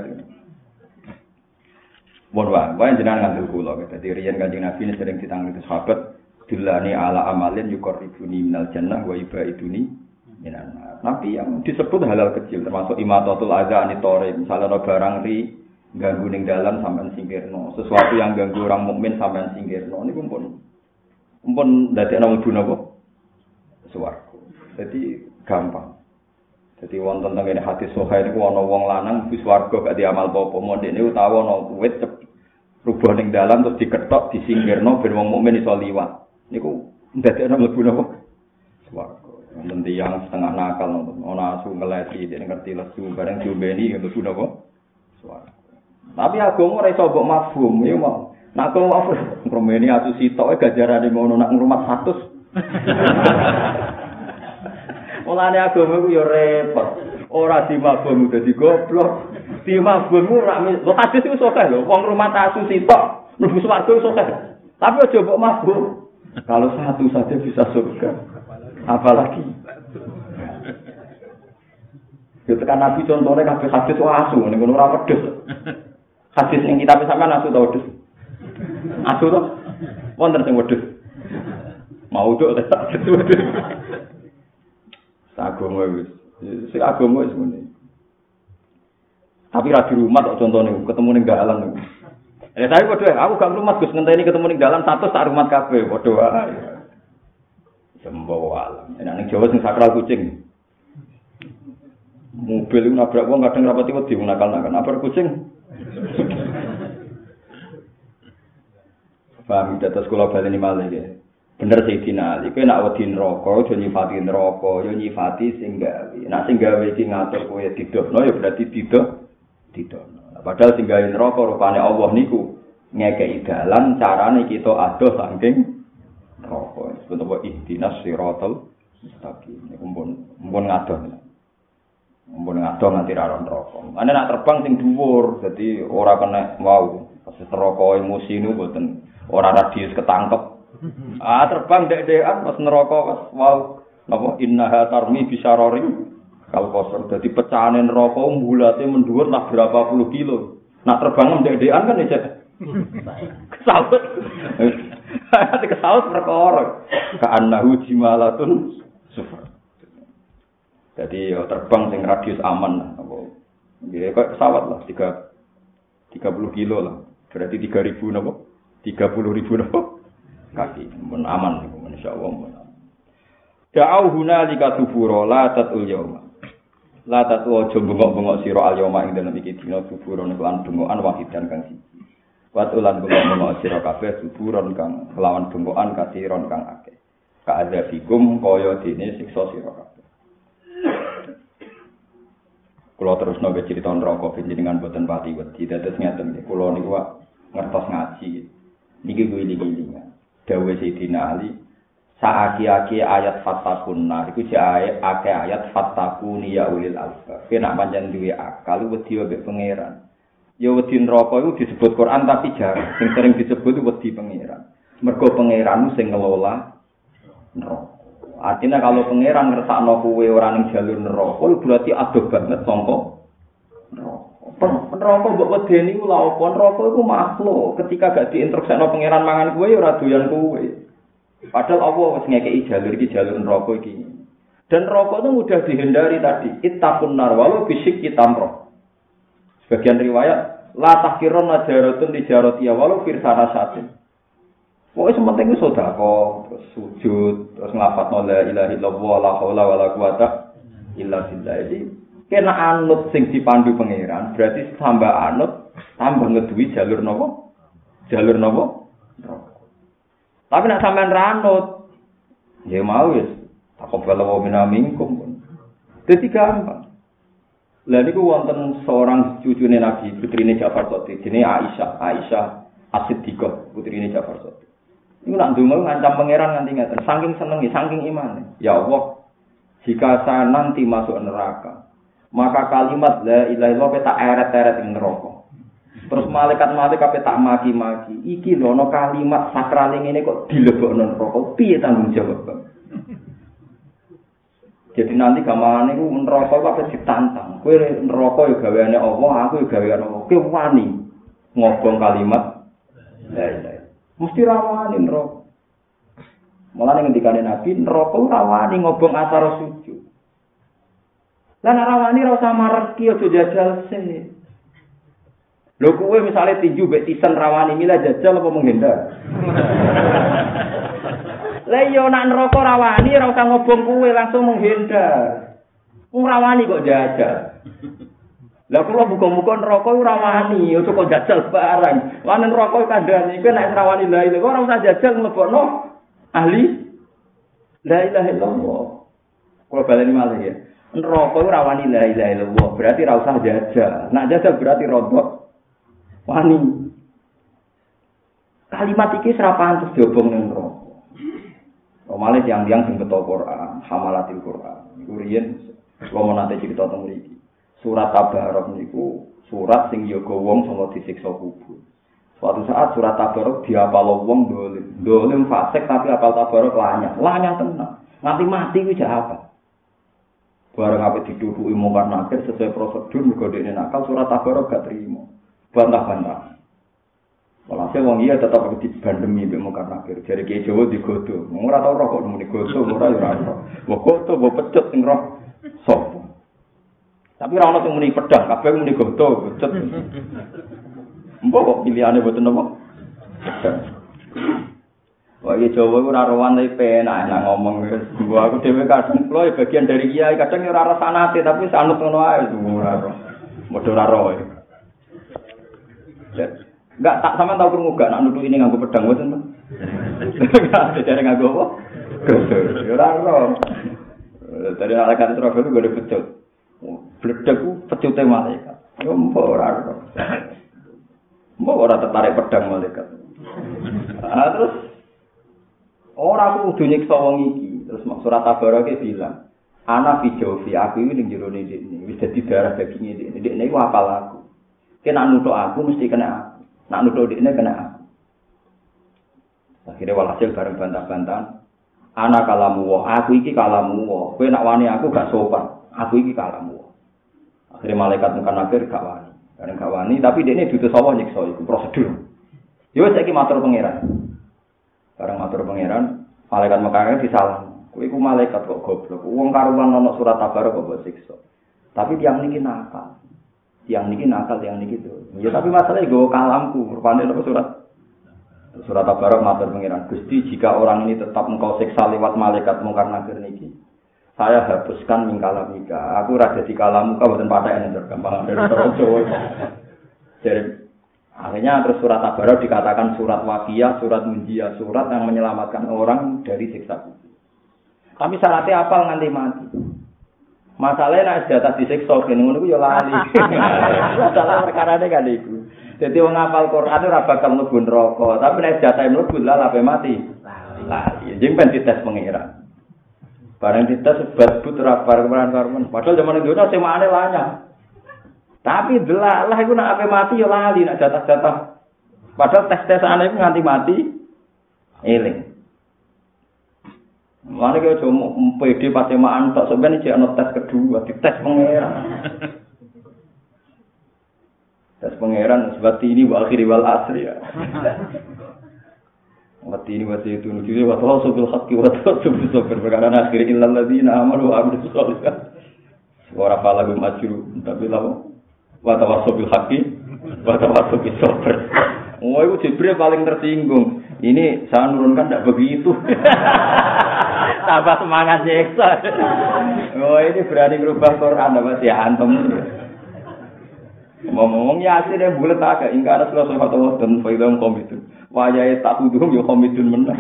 Mohon wae, wae jenengan ngandel kula. Dadi riyen Kanjeng Nabi sering ditangani sahabat, dilani ala amalin yukorribuni minal jannah wa ibaiduni minan Nabi yang disebut halal kecil termasuk imatatul adza anitore misalnya ada barang ri ganggu ning dalan sampean singkirno. Sesuatu yang ganggu orang mukmin sampean singkirno niku pun pun dadekno mlebu napa? Swarga. Jadi gampang. Jadi wonten teng kene hati soha niku ana wong lanang wis warga gak diamal apa-apa. Mondek niku utawa ana wit rubah ning dalan terus diketok disingkirno ben wong mukmin iso liwat. Niku dadekno mlebu napa? Swarga. Wonten tiyang setengah nakal ana asu ngeleti dene ngerti lesu bareng diombeni mlebu napa? Swarga. Tapi agama ora iso mbok mafhum, ya mau. Nak kok apa? Ngromeni asu sitoke gajarane ngono nak ngrumat 100. Mulane agama ku ya repot. Ora dimabung dadi goblok. Dimabung ora lho hadis iku sokeh lho. Wong rumah asu sitok mlebu swarga sokeh. Tapi aja mbok mabung. Kalau satu saja bisa surga. Apalagi Itu kan Nabi contohnya kabeh hadis asu ning ngono ora pedes. Hadis yang kita bisa kan asu tau wedhus. Asu to? Wonten sing wedhus. Mau dok tak wedhus. Agama wis. Si agama wis. Tapi ra di rumah kok contohnya ketemu ning dalan niku. Eh tapi padha aku gak rumah Gus ngenteni ketemu ning dalan satu tak rumah kabeh padha wae. Sembo alam. Enak ning Jawa sing sakral kucing. Mobil itu nabrak wong kadang rapati wedi nakal-nakal. Nabrak kucing. Paham dados kula baleni malih ya. Bener Sayyidina Ali, kowe nak wedi neraka, aja nyifati neraka, ya nyifati sing gawe. Nak sing gawe iki ngatur kowe didokno ya berarti didok didokno. Padahal sing gawe neraka rupane Allah niku ngekeki dalan carane kita adoh saking neraka. Sebut apa ihdinas siratal mustaqim. Niku pun pun ngadoh. Mbon ngadoh nganti ra neraka. Ane nak terbang sing dhuwur, dadi ora kena wow. Pas neraka emosi niku boten ora radius ketangkep. Ah terbang dek-dekan pas neraka wow napa innaha tarmi bisarori kal kosor dadi pecahane neraka mbulate mendhuwur lah berapa puluh kilo. Nak terbang dek-dekan kan ya kesaut. Ati kesaut perkara. Ka annahu jimalatun sufar. Jadi ya, terbang sing radius aman. Ya kayak pesawat lah, tiga tiga puluh kilo lah. Berarti tiga ribu napa? tiga puluh ribu nopo kaki aman insya Allah Da'au huna lika tuburo la tatul yauma. La tatu ojo bengok-bengok siro al yauma ing dalam iki dina tuburo nek lan bengokan wahidan kang siji. Wat ulan bengok-bengok siro kabeh tuburon kang kelawan bengokan kasiron kang akeh. Ka azabikum kaya dene siksa siro kabeh. Kulo terus nabe cerita neraka dengan boten pati wedi. Dados ngeten kulo niku ngertos ngaji. Niki gue ini Dawe Sayyidina Ali. Saaki-aki ayat fattakunna. Iku si ayat, ake ayat fattakuni ya ulil alfa. Kena panjang duwe akal, wedi wabe pangeran. Ya wedi neraka itu disebut Quran tapi jarang. Yang sering disebut wedi pangeran. Mergo pangeran sing ngelola neraka. Artinya kalau pangeran ngersakno kuwe ora ning jalur neraka, berarti adoh banget sangka neraka. Mbok wedeni ku lha apa? Neraka iku makhluk. Ketika gak diinstruksekno pangeran mangan kuwe ya ora doyan kuwe. Padahal Allah wis ngekeki jalur iki jalur neraka iki. Dan neraka itu mudah dihindari tadi. Ittaqun nar walau bisik kitamro. Sebagian riwayat la tahkirun najaratun di jarot ya walau firsana satin. Pokoknya sementing itu sodako, terus sujud, terus ngelafat la ilaha illallah, la haula wa la quwata illa billah. Jadi kena anut sing dipandu pangeran berarti tambah anut tambah ngeduwi jalur nopo jalur nopo tapi nak sampean ranut ya mau wis takobal wa minamingkum dadi gampang. Lah niku wonten seorang cucune Nabi putrine Ja'far Sotik jenenge Aisyah Aisyah As-Siddiqah putrine Ja'far Sotik Iku nak ndonga ngancam pangeran nganti ngaten saking senengi saking iman ya Allah jika saya nanti masuk neraka maka kalimat la ilaha illallah tak eret-eret ing neraka. Terus malaikat-malaikat tak maki-maki. Iki lho ana kalimat sakral ini kok dilebokno neraka. Piye tanggung jawab? Jadi nanti gamane iku neraka kok ditantang. Kowe neraka ya gaweane Allah, aku ya gaweane Allah. Kowe wani ngobong kalimat la ilaha. Mesti rawani neraka. Mulane ngendikane Nabi, neraka rawani ngobong asar sujud. Lah nek rawani ora usah mareki aja jajal sih. Lho kowe misale tinju mek tisen rawani mila jajal apa menghindar? Lah iya nak neraka rawani ora usah ngobong kowe langsung menghindar. Wong rawani kok jajal. Lah kula muga-muga neraka ora rawani, aja kok jajal barang. Lan neraka kandhane iku nek rawani la ilaha ora usah jajal mlebokno ahli la ilaha illallah. Kula baleni malih ya. Neraka ora rawani la ilaha illallah, berarti ora usah jajal. Nak jajal berarti rodok wani. Kalimat iki serapan terus diobong ning neraka. Normalnya tiang-tiang sing betul Quran, hamalatil Quran. Iku riyen kula nate cerita teng mriki. Surat Tabarok niku surat sing yoga wong sanga disiksa kubur. Suatu saat surat Tabarok diapal wong dolim. Dolim fasik tapi apal Tabarok lanyah. Lanyah tenang. Nanti mati ku apa? Barang apa diduduki mungkar nakir sesuai prosedur mergo dekne nakal surat Tabarok gak terima. Bantah-bantah. Walhasil wong iya tetap dibandemi mbek mungkar nakir. Jadi kiai Jawa digodo. Ora tau roh kok nemuni godo, ora ya ora roh. Mbok godo, mbok pecut sing roh sapa. Tapi ora ono sing muni pedang, kabeh muni godo, pecut. Mbok kok boten napa? Pedang. Wah, iya Jawa ora rowan tapi penak enak ngomong wis. Gua aku dhewe kadang kula bagian dari kiai, kadang ora ora sanate tapi sanut ngono ae ora roh. Modho ora roh. Enggak tak sama tahu krungu gak nak nuduh ini nganggo pedang mboten. Enggak ada nganggo apa? Ora ora. Dari malaikat Israfil itu gak ada pecut. Ku pecute malaikat. Yo mbok ora ora. Mbok ora tertarik pedang malaikat. Ah terus aku kudu nyiksa wong iki. Terus surat Tabarok bilang, Ana fi jawfi aku ini ning jero ini wis dadi darah daging ini. Ini ku apal aku. Kena nutuk aku mesti kena aku. Nak nuduh ini kena aku. Akhirnya walhasil bareng bantah-bantahan. Anak kalamu wah, aku iki kalamu wah. Kue nak wani aku gak sopan. Aku iki kalamu wah. Akhirnya malaikat muka nakir gak wani. Karena gak wani, tapi dia ini duduk sawah nyiksa itu prosedur. Yo saya matur pangeran. Bareng matur pangeran, malaikat Mekah disalah. Kue ku malaikat kok goblok. Uang karuan nono surat tabarok kok siksa. Tapi tiang niki nakal. Tiang niki nakal, tiang niki tuh. Ya tapi masalahnya gue kalamku, rupanya apa surat? Surat Tabarok matur pengiran Gusti jika orang ini tetap engkau siksa lewat malaikat mungkar nakir niki. Saya hapuskan mingkala mika. Aku rada di kalamu kau bukan pada yang gampang dari Jadi akhirnya terus surat Tabarok dikatakan surat wakiyah, surat munjia, surat yang menyelamatkan orang dari siksa kubur. Tapi syaratnya apal nganti mati. Masalahnya nak jatah disiksa kene ngono ku ya lali. Masalah perkara ini kan iku. Jadi wong ngapal Quran ora bakal mlebu neraka, tapi nek jatah mlebu lah lape mati. Lali. Jadi ben dites pengira. Barang dites sebab putra kemarin karmen. Padahal zaman itu sing mane lanya. Tapi delak lah iku nak ape mati ya lali nak jatah-jatah. Padahal tes-tesane iku nganti mati eling. Mana kau cuma PD pasti maan tak sebenarnya cek tes kedua, di tes pangeran. tes pangeran sebab ini wa akhiri wal asri ya. Wati ini wati itu nuju wa tawasul hakki wa tawasul bil sabr perkara akhir illal ladzina amanu wa amilus sholihat. Ora pala gum ajru tapi lawo wa tawasul bil hakki wa tawasul bil sabr. Oh, itu Jibril paling tersinggung. Ini saya nurunkan tidak begitu. Tambah semangat nyeksa. Oh, ini berani merubah Quran apa sih antum? Ngomong ya yang bulat agak ingkar Rasulullah SAW dan faidam komitun. Wajah tak tuduh yo komitun menang.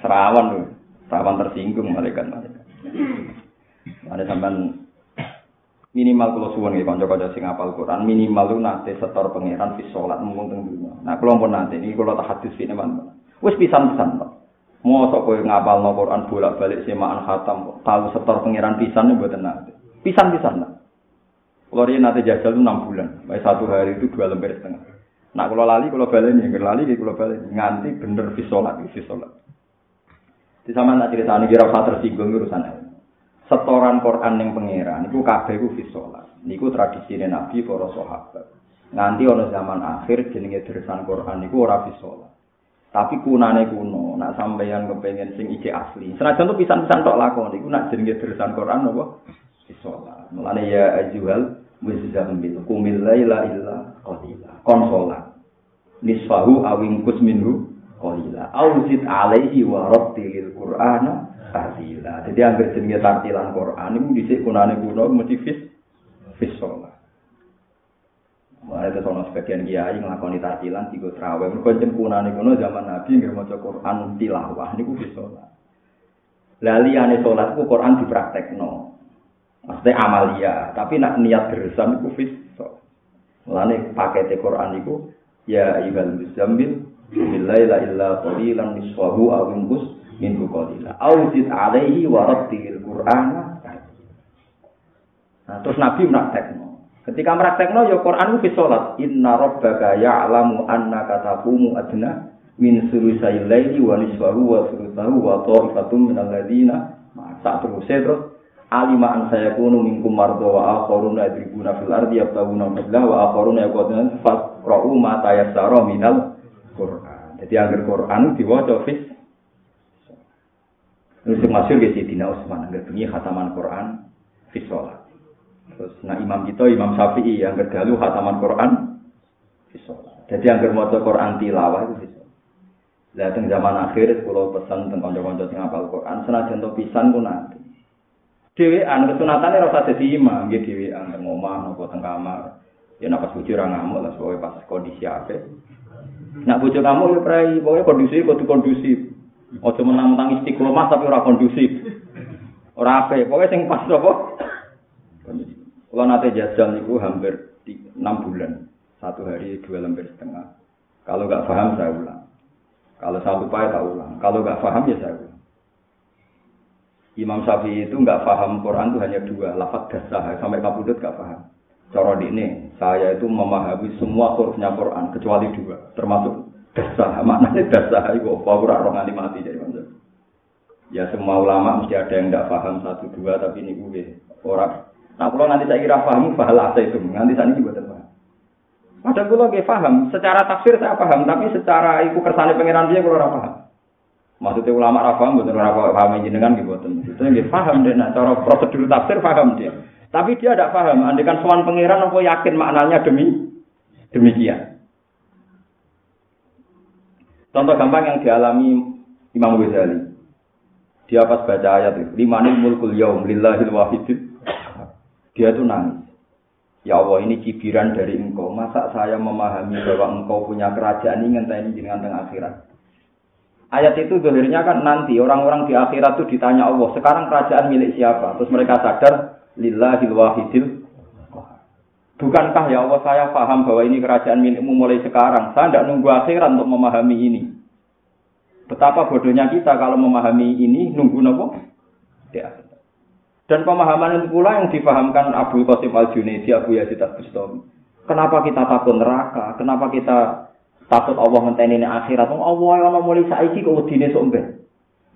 Serawan tuh, serawan tersinggung malaikat malaikat. Ada sampai minimal kalau suwon nggih kanca-kanca sing apal Quran minimal lu nate setor pangeran fi salat mung teng dunya. Nah kula pun nate iki kula tak hadis ini man. Wis pisan-pisan Pak. Mosok kowe ngapalno Quran bolak-balik semaan khatam tahu setor pangeran pisan mboten nate. Pisan-pisan Pak. Kalau dia nanti jajal itu 6 bulan, baik satu hari itu dua lembar setengah. Nah kalau lali, kalau balik nih, kalau lali, kalau balik nganti bener visolat, visolat. Di sama nak cerita ini kira usah tersinggung urusan setoran Quran yang pangeran niku kabeh ku fi salat. Niku tradisine Nabi para sahabat. Nganti ana zaman akhir jenenge dersan Quran niku ora fi salat. Tapi kunane kuno, nak sampeyan kepengen sing iki asli. Senajan tuh pisan-pisan tok lakon niku nak jenenge dersan Quran apa? Fi salat. Mulane ya ajuhal muzammil kumil laila illa qalila. Kon salat. Nisfahu awingkus minhu qalila. Au zid alaihi wa rattilil Qur'ana tartila. Jadi anggere jenenge tartilan Quran iku dhisik kunane kuno mesti fis fis salat. Mulai itu sono sebagian kiai ngelakoni tartilan tiga terawih. Mereka kunane kuno zaman Nabi nggak mau Quran tilawah ini ku bisa lah. Lali ane sholat ku Quran dipraktekno. Maksudnya amalia, tapi nak niat geresan itu bisa. Mulane pakai Quran itu ya ibal muzammil billaila illa qalilan nisfahu aw inqus minhu qalila. Auzid alaihi wa rattilil Qur'ana. Nah, terus Nabi praktekno. Ketika meraktekno ya Quran ku salat. Inna rabbaka ya'lamu annaka taqumu adna min sulusai laili wa nisfahu wa sulusahu wa ta'ifatum min alladziina sak terus terus alima an saya kunu minkum mardo wa akharuna yadribuna fil ardi yabtaguna fadla wa akharuna yaquluna faqra'u ma tayassara minal Quran. Jadi agar Quran diwaca fis Terus masyur ke Sidina Utsman, agar bunyi khataman Quran fis. Terus nah imam kita Imam Syafi'i yang kedalu khataman Quran bisa. Jadi yang bermoto Quran tilawah itu bisa. Lah teng zaman akhir kalau pesan tentang kanca-kanca sing hafal Quran senajan to pisan ku nanti. Dhewean kesunatane ora usah dadi imam, nggih dhewean teng omah napa teng kamar. Ya nek pas bojo ora ngamuk lah soalnya pas kondisi apik. Nak bojo kamu ya prai, pokoknya kondisi kudu kondusif. Ojo menang-menang istiqomah tapi ora kondusif. Ora apik, pokoknya sing pas apa? Kalau nanti jajal niku hampir enam bulan, satu hari dua lembar setengah. Kalau nggak paham saya ulang. Kalau saya lupa ya tak ulang. Kalau nggak paham ya saya ulang. Imam Syafi'i itu nggak paham Quran itu hanya dua, lafaz dasar sampai kabudut nggak paham. Cara ini, saya itu memahami semua hurufnya Quran kecuali dua, termasuk dasar. Maknanya dasar itu apa? Kurang orang mati jadi macam. Ya semua ulama mesti ada yang nggak paham satu dua, tapi ini gue orang Nah, kalau nanti saya kira paham, pahala saya itu. Nanti saya ini buat apa? Padahal kalau nggak paham, secara tafsir saya paham, tapi secara ikut kersane pengiran dia kalau paham. Maksudnya ulama rafaham, betul orang paham jenengan gitu, betul. Itu nggak paham deh, nah, cara prosedur tafsir paham dia. Tapi dia tidak paham, andikan soal pengiran, aku yakin maknanya demi demikian. Contoh gampang yang dialami Imam Ghazali. Dia pas baca ayat itu, limanil mulkul yaum lillahil wahidil dia tuh nangis. Ya Allah ini cibiran dari engkau. Masa saya memahami bahwa engkau punya kerajaan ini ngenteni dengan tengah akhirat. Ayat itu dohirnya kan nanti orang-orang di akhirat itu ditanya Allah. Sekarang kerajaan milik siapa? Terus mereka sadar. Lillahil wahidil. Bukankah ya Allah saya paham bahwa ini kerajaan milikmu mulai sekarang. Saya tidak nunggu akhirat untuk memahami ini. Betapa bodohnya kita kalau memahami ini nunggu nopo? Akhirat. Dan pemahaman itu pula yang dipahamkan Abu Qasim Al-Junaidi, Abu Yazid Al-Bustami. Kenapa kita takut neraka? Kenapa kita takut Allah ngenteni ini akhirat? Oh, Allah yang mulai saiki kok wedine somben.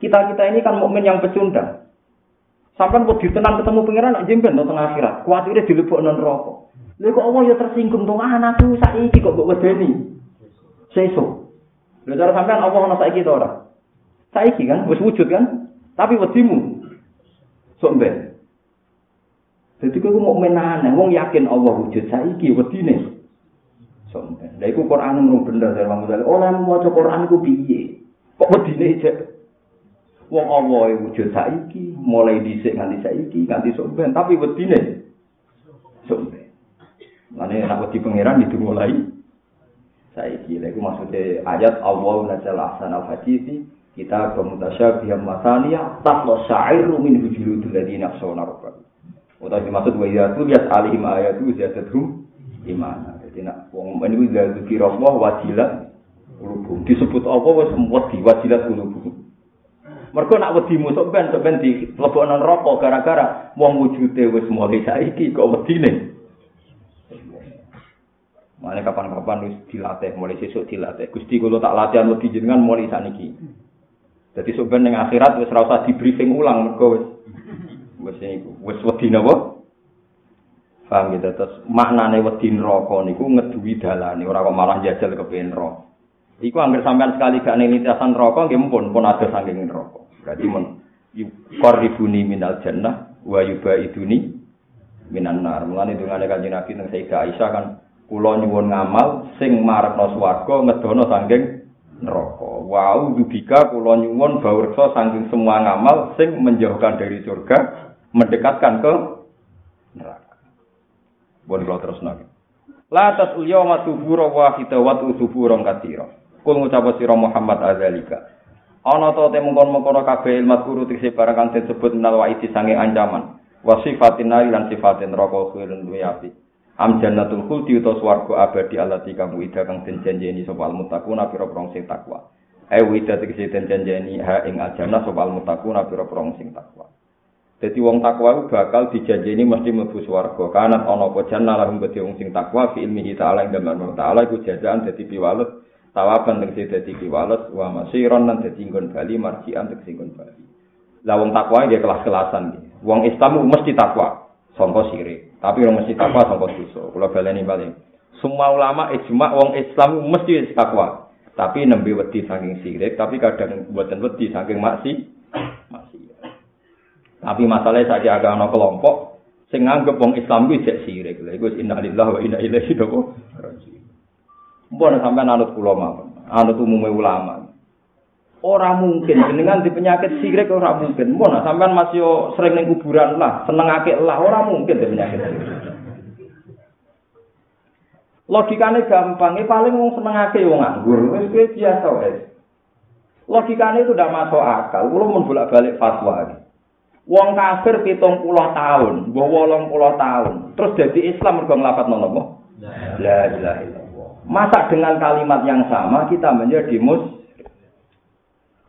Kita-kita ini kan mukmin yang pecundang. Sampai kok ditenan ketemu pangeran nak jemben no tengah akhirat. Kuatire dilebokno neraka. Lha kok Allah ya tersinggung dong anakku saiki kok mbok wedeni. Sesuk. Lha cara sampean Allah ana saiki to ora? Saiki kan wis wujud kan? Tapi wedimu sok mbek. Jadi kau mau menanam, wong yakin Allah wujud saiki wedine. Mbek. Lah iku Quran nomor bener dari Imam Ghazali. Oleh maca Quran iku piye? Kok wedine cek? Wong Allah wujud saiki, mulai dhisik nganti saiki, nganti mbek, tapi wedine mbek. Mane nek wedi pangeran itu mulai saiki. Lha iku maksudnya ayat Allah nazal ahsan al-hadisi kita bermutasyabih masaniya tatlo syairu min hujuludul ladina khsawna rabbah. Utawa dimaksud wa idza tuliyat alaihim ayatu ziyadatuhum imana. Jadi nak wong ini idza dzikira Allah wajilat qulubuhum. Disebut apa wis wedi wajilat qulubuhum. Mergo nak wedi musuh ben ben di lebokno neraka gara-gara wong wujude wis mulai saiki kok wedine. Mana kapan-kapan wis dilatih, mulai sesuk dilatih. Gusti kula tak latihan wedi jenengan mulai saniki. Jadi sebenarnya yang akhirat wis rasa di briefing ulang mergo wis wis niku wis wedi napa? Paham gitu terus maknane wedi neraka niku ngeduwi dalane ora kok malah jajal kepen neraka. Iku anggere sampean sekali gak ning lintasan neraka nggih mumpun pun ada saking neraka. Berarti mun yuqarribuni minal jannah wa yubaiduni minan nar. Mulane dungane kanjeng Nabi teng Sayyidah Aisyah kan Kula nyuwun ngamal sing marekno swarga ngedono saking neraka. Wau dubika kula nyuwun bawreksa saking semua ngamal sing menjauhkan dari surga, mendekatkan ke neraka. Bon kula terus nang. La tasul yawma tubura wahida wa tusuburan katira. Kul ngucap sira Muhammad azalika. Ana to te mungkon-mungkon kabeh ilmu guru tikse barang kang disebut minal waidi sange ancaman. Wa sifatin nari lan sifatin khairun duwe api. Am jannatul khuldi utawa swarga abadi allati kamu ida kang den janjeni sapa al muttaquna pira-pira sing takwa. Ayo ida tikse den janjeni ha ing aljannah sapa al muttaquna pira-pira sing takwa. Jadi wong takwa itu bakal dijanjini mesti mlebu swarga. Kanat ana apa jannah lahum wong sing takwa fi ilmihi ta'ala ing dalem ta'ala iku jazaan dadi piwales tawaban tegese dadi kiwales wa masiron lan dadi nggon bali marjian tegese nggon bali. Lah wong takwa nggih kelas-kelasan nggih. Wong Islam mesti takwa sangka sirik tapi ora mesti takwa sangka dosa. Kula baleni bali semua ulama ijma wong Islam mesti takwa. Tapi nembe wedi saking sirik tapi kadang buatan wedi saking maksi tapi masalahnya saja agak ana kelompok sing nganggep wong Islam kuwi jek sirik lha iku innalillahi wa inna ilaihi raji'un Mbon sampean anut kula mawon, anut umume ulama. Ora mungkin jenengan di penyakit sirik ora mungkin. Mbon sampean masih sering ning kuburan lah, senengake lah ora mungkin di penyakit sirik. Logikane gampang, paling wong senengake wong nganggur, wis biasa wae. Logikane itu udah masuk akal. Kulo mun bolak-balik fatwa. Wong kafir pitung puluh tahun, mbah wolong puluh tahun, terus jadi Islam mergo nglafat nopo? La ilaha illallah. Masa dengan kalimat yang sama kita menjadi mus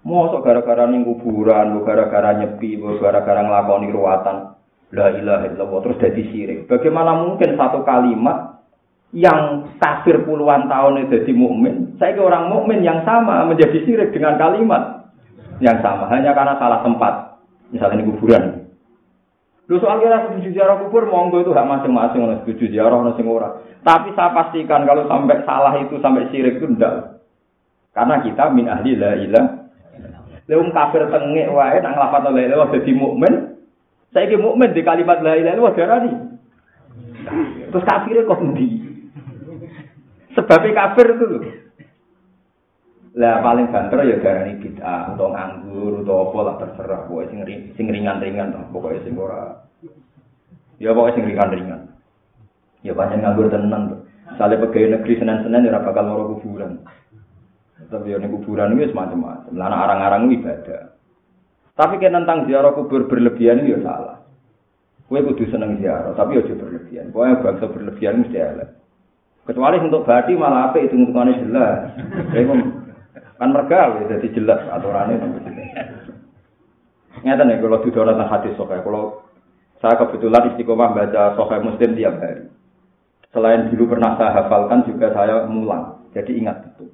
Mosok gara-gara ning kuburan, gara-gara nyepi, gara-gara nglakoni ruwatan. La ilaha illallah terus jadi sirik. Bagaimana mungkin satu kalimat yang kafir puluhan tahun itu jadi mukmin, saya ke orang mukmin yang sama menjadi sirik dengan kalimat yang sama hanya karena salah tempat. Misalnya di kuburan. Lu soal kira setuju ziarah kubur, monggo itu hak masing-masing orang setuju ziarah orang sing ora. Tapi saya pastikan kalau sampai salah itu sampai sirik itu ndak. Karena kita min ahli la ilah. Leung kafir tengek wae nang lafat la ilah dadi mukmin. Saiki mukmin di kalimat la ilah illallah darani. Terus kafirnya kok? Sebabnya kafir itu Lah paling banter ya darani bid'ah atau nganggur atau apa lah terserah. Pokoknya sing, sing ringan-ringan lah pokoknya sing ora. Ya pokoknya sing ringan-ringan. Ya banyak nganggur tenang tuh misalnya pegawai negeri senen-senen ya bakal loro kuburan. Tapi ya kuburan itu semacam-macam lah arang-arang ibadah. Tapi kan tentang ziarah kubur berlebihan itu ya salah. Kue kudu seneng ziarah, tapi aja berlebihan. Pokoknya bangsa berlebihan mesti elek. Kecuali untuk bati malah apa itu hitungannya jelas. Kan mereka jadi jelas aturannya. Ngeten nih kalau tidak tentang hadis sokai, kalau saya kebetulan istiqomah baca sokai muslim tiap hari. Selain dulu pernah saya hafalkan juga saya mulang, jadi ingat betul.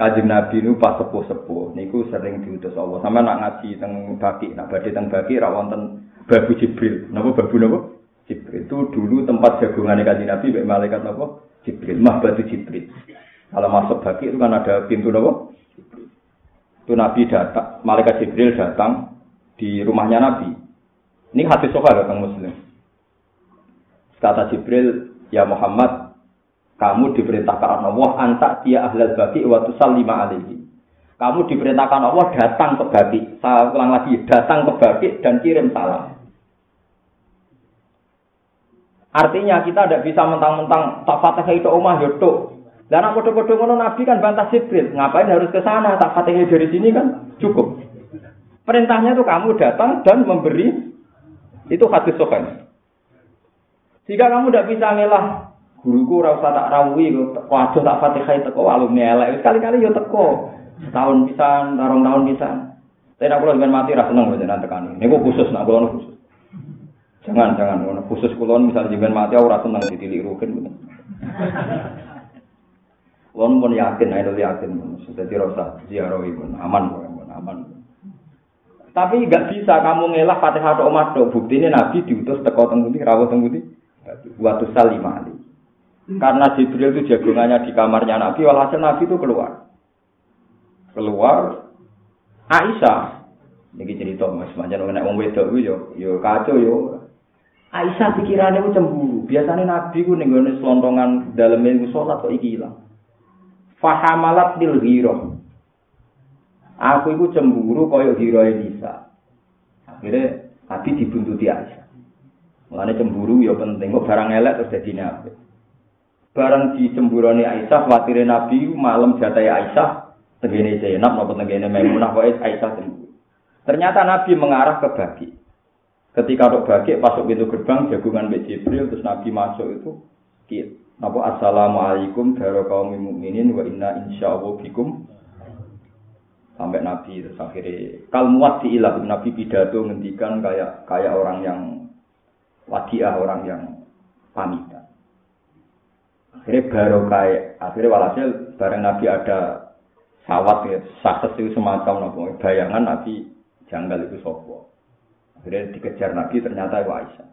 Kajim Nabi itu pas sepuh-sepuh, niku sering diutus Allah. Sama nak ngaji teng baki, nak badai teng baki, rawan teng babu Jibril. Napa babu napa? Jibril itu dulu tempat jagungan Kajim Nabi, baik malaikat napa? Jibril, mah batu Jibril. Kalau masuk bagi itu kan ada pintu nopo. Itu Nabi datang, malaikat Jibril datang di rumahnya Nabi. Ini hadis sohar datang Muslim. Kata Jibril, ya Muhammad, kamu diperintahkan Allah antak dia ahlal bagi wa tusallima alaihi. Kamu diperintahkan Allah datang ke bagi. Saya ulang lagi, datang ke bagi dan kirim salam. Artinya kita tidak bisa mentang-mentang tak fatihah itu omah yaitu dan aku podo ngono Nabi kan bantah Jibril, ngapain harus ke sana? Tak fatihnya dari sini kan cukup. Perintahnya itu kamu datang dan memberi itu hadis sokan. Jika kamu tidak bisa ngelah guruku rasa tak rawi, waduh tak fatihah itu kok alumni elek. Sekali-kali yo teko. Tahun bisa, tarung tahun bisa. Tapi aku dengan mati rasa seneng jangan tekan ini. Ini khusus nak kulon khusus. Jangan jangan khusus kulon misalnya jangan mati aku rasa seneng ditilik rukin. Wong pun yakin, ayo yakin, jadi rasa ziarah ibu aman, aman. Tapi nggak bisa kamu ngelak fatihah atau umat do. Bukti ini Nabi diutus teko tengguti, rawat tengguti, waktu salimah ali. Karena Jibril itu jagungannya di kamarnya Nabi, walhasil Nabi itu keluar. Keluar, Aisyah. Ini cerita mas, macam orang wong wedok yo, yo kacau yo. Aisyah pikirannya itu cemburu. Biasanya Nabi ku ning selontongan dalamnya itu sholat kok iki hilang. Fahamalat lil ghirah. Aku itu cemburu kaya ghirah bisa. Akhirnya Nabi dibuntuti Aisyah. Mulane cemburu ya penting kok barang elek terus dadi nabi. Barang dicemburoni Aisyah, khawatir Nabi malam jatai Aisyah, tegene Zainab napa tegene Maimunah kok Aisyah cemburu. Ternyata Nabi mengarah ke bagi. Ketika dok bagi masuk pintu gerbang jagungan Mbak Jibril terus Nabi masuk itu Napa assalamualaikum dari kaum mukminin wa inna insyaallah bikum. Sampai Nabi terus akhirnya kalmuat di ilah Nabi pidato ngendikan kayak kayak orang yang wadiah orang yang pamitan akhirnya baru kayak akhirnya walhasil bareng Nabi ada sawat ya sakses itu semacam nopo bayangan Nabi janggal itu sopo Akhirnya dikejar Nabi ternyata itu Aisyah.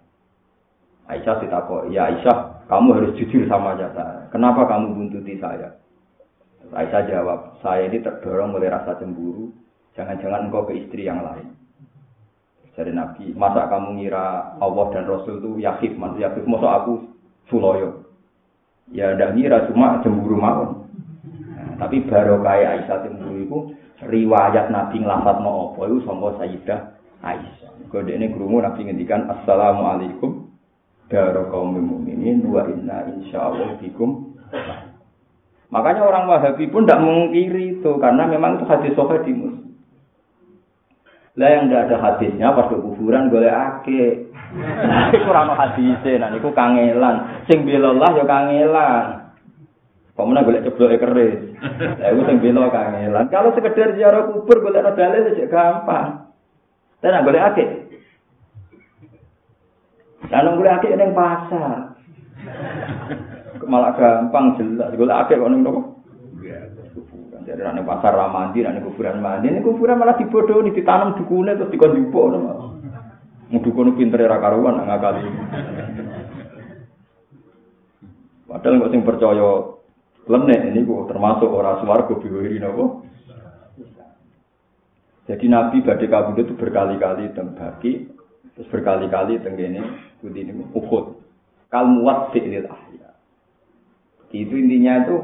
Aisyah ditakut, ya Aisyah, kamu harus jujur sama saya. Kenapa kamu buntuti saya? Aisyah jawab, saya ini terdorong oleh rasa cemburu. Jangan-jangan engkau ke istri yang lain. Jadi Nabi, masa kamu ngira Allah dan Rasul itu yakif, maksud yakif, masa aku suloyo. Ya tidak ngira, cuma cemburu mau. Nah, tapi baru kayak Aisyah cemburu itu, riwayat Nabi ngelafat mau apa itu, sama Sayyidah Aisyah. Kode ini kerungu nabi ngendikan Assalamualaikum Daro kaum mukminin wa inna insyaallah bikum. Makanya orang Wahabi pun tidak mengkiri itu karena memang itu hadis sofa di. Lah yang tidak ada hadisnya pas ke kuburan golek ake. Iku ora ono hadise, nah niku kangelan. Sing belallah ya kangelan. Pemenang golek cebloke keris. Lah iku sing bela kangelan. Kalau sekedar ziarah kubur golek dalil ya gampang. Dan boleh ake. Nah, nang kuliah akeh pasar. Malah gampang jelas. gula akeh kok ning nopo? Iya. Kuburan. Jadi nek pasar ramadhan, mandi, nek kuburan mandi, nek kuburan malah dibodohi, ditanam dukune terus dikon jupuk ngono. Mudu kono pintere ra karuan nak kali. Padahal kok sing percaya lenek kok termasuk ora swarga biwiri napa? Jadi Nabi badai kabudut itu berkali-kali terbagi, terus berkali-kali tenggini putih ini Uhud. Kalmuat fi'lil ahya. Itu intinya itu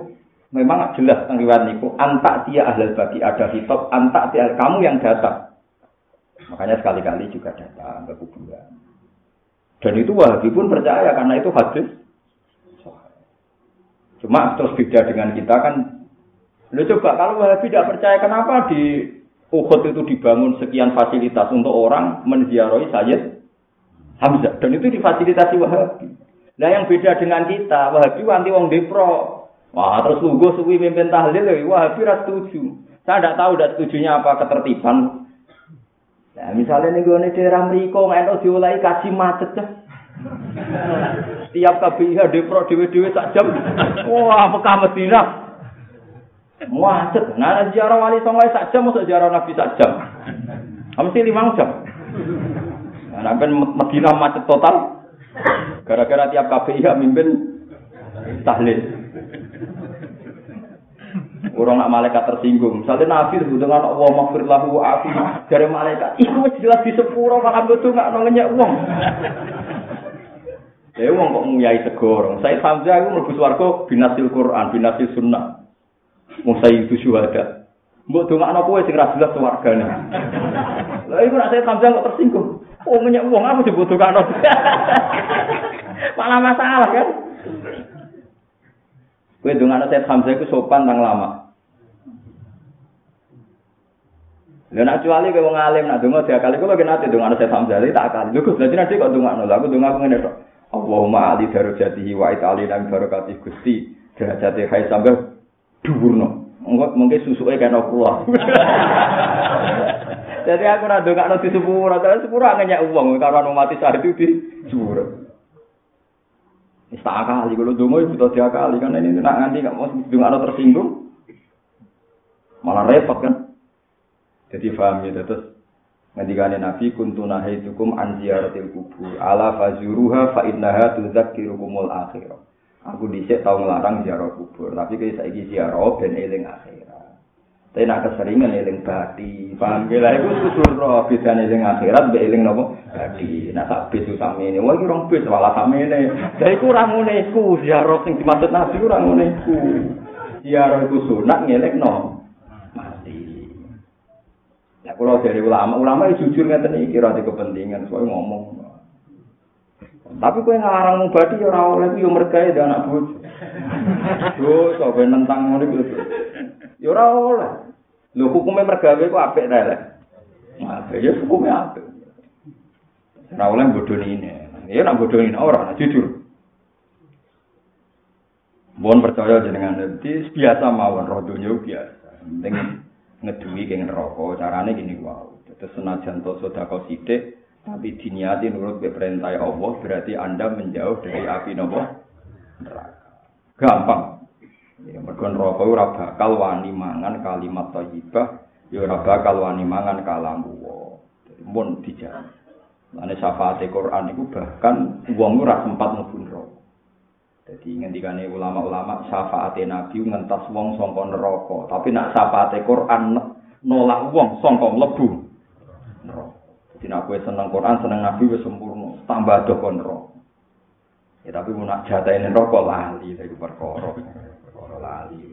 memang jelas tentang niku antak dia ahlul bagi ada hitop antak dia kamu yang datang. Makanya sekali-kali juga datang ke kuburan. Dan itu Wahabi pun percaya karena itu hadis. Cuma terus beda dengan kita kan. Lu coba kalau Wahabi tidak percaya kenapa di Uhud itu dibangun sekian fasilitas untuk orang menziarahi Sayyid Hamzah dan itu difasilitasi Wahabi. Nah yang beda dengan kita, Wahabi wanti wong depro. Wah terus lugu suwi mimpin tahlil, ya, Wahabi ras setuju. Saya tidak tahu tidak setujunya apa ketertiban. Nah misalnya nih gue daerah Meriko nggak diulai kasih macet ya. Tiap KBIH depro dewe-dewe sak jam. Wah, Mekah Madinah Macet. Nah, ziarah wali songo sak jam masuk ziarah Nabi sak jam. Mesti lima jam. Nah, ben Madinah macet total. Gara-gara tiap KPI mimpin tahlil. Orang nak malaikat tersinggung. Misalnya Nabi itu dengan Allah maghfir lahu afi dari malaikat. Iku jelas di sepuro makan betul nggak nolenya uang. Ya uang kok nguyai segorong. Saya Hamzah itu merebus warga binasil Quran, binasil sunnah. Musa itu syuhada. Mbok dongakno kowe sing ra jelas wargane. Lah iku nek saya sampeyan kok tersinggung. Oh menyek wong aku dibutuhkan. Malah masalah kan. Kowe dongakno saya Hamzah iku sopan nang lama. Lah nek kecuali kowe wong alim nak donga diakali kula kena ate dongakno saya Hamzah tak akali. Lho Gus, dadi nanti kok dongakno. Lah aku donga ngene tok. Allahumma ali darajatihi wa itali dan barakati Gusti derajate hai sampai dhuwurno. Mungkin susuke kena kula. Jadi aku ora ndongakno di sepuro, tapi sepuro ngenyek wong karo mati saat itu di sepuro. Wis tak kali kalau dongo itu tak kali karena ini nak nganti gak mau ndongakno tersinggung. Malah repot kan. Jadi paham ya terus ngendikane Nabi kuntu nahaitukum an ziyaratil kubur ala fazuruha fa innaha tudzakkirukumul akhirah. Aku dhisik tau nglarang ziarah kubur, tapi kayak saiki ziarah ben eling akhirat. Tapi nak keseringan eling badi, paham ge lah iku susul roh bedane sing akhirat mbek eling napa badi. Nak sak bis samene, wah iki rong bis malah samene. Lah iku ora ngene iku, ziarah sing dimaksud Nabi ora ngene iku. Ziarah iku sunat ngelekno mati. Ya kalau dari ulama, ulama jujur ngeten iki ora kepentingan, soalnya ngomong. Tapi kowe ngarang mung badi ora oleh yo mergawe anak bojo. Yo sampe nentang ngono iku. Ya ora oleh. Lho hukume mergawe ku apik ta lek. Apik ya hukume apik. Ora oleh bodoni ini. Ya nak bodoni ora, nah, jujur. Mohon percaya jenengan nanti biasa mawon roh dunia biasa. Penting ngedungi ke neraka. Carane gini wow. Terus senajan to sedekah sithik tapi diniati nurut perintah Allah berarti Anda menjauh dari api nopo neraka. Gampang. Ya, mergo neraka ora bakal wani mangan kalimat thayyibah, ya ora bakal wani mangan kalam. Jadi mun dijamin. Lane syafaat Quran itu bahkan wong ora sempat mlebu neraka. Jadi ngendikane ulama-ulama syafaat Nabi ngentas wong sangka neraka, tapi nak syafaat Quran nolak wong sangka mlebu neraka. Jadi nak kowe seneng Quran, seneng Nabi wis sempurna, tambah do kon Ya tapi mau nak jatahin rokok lali dari perkara. Lali.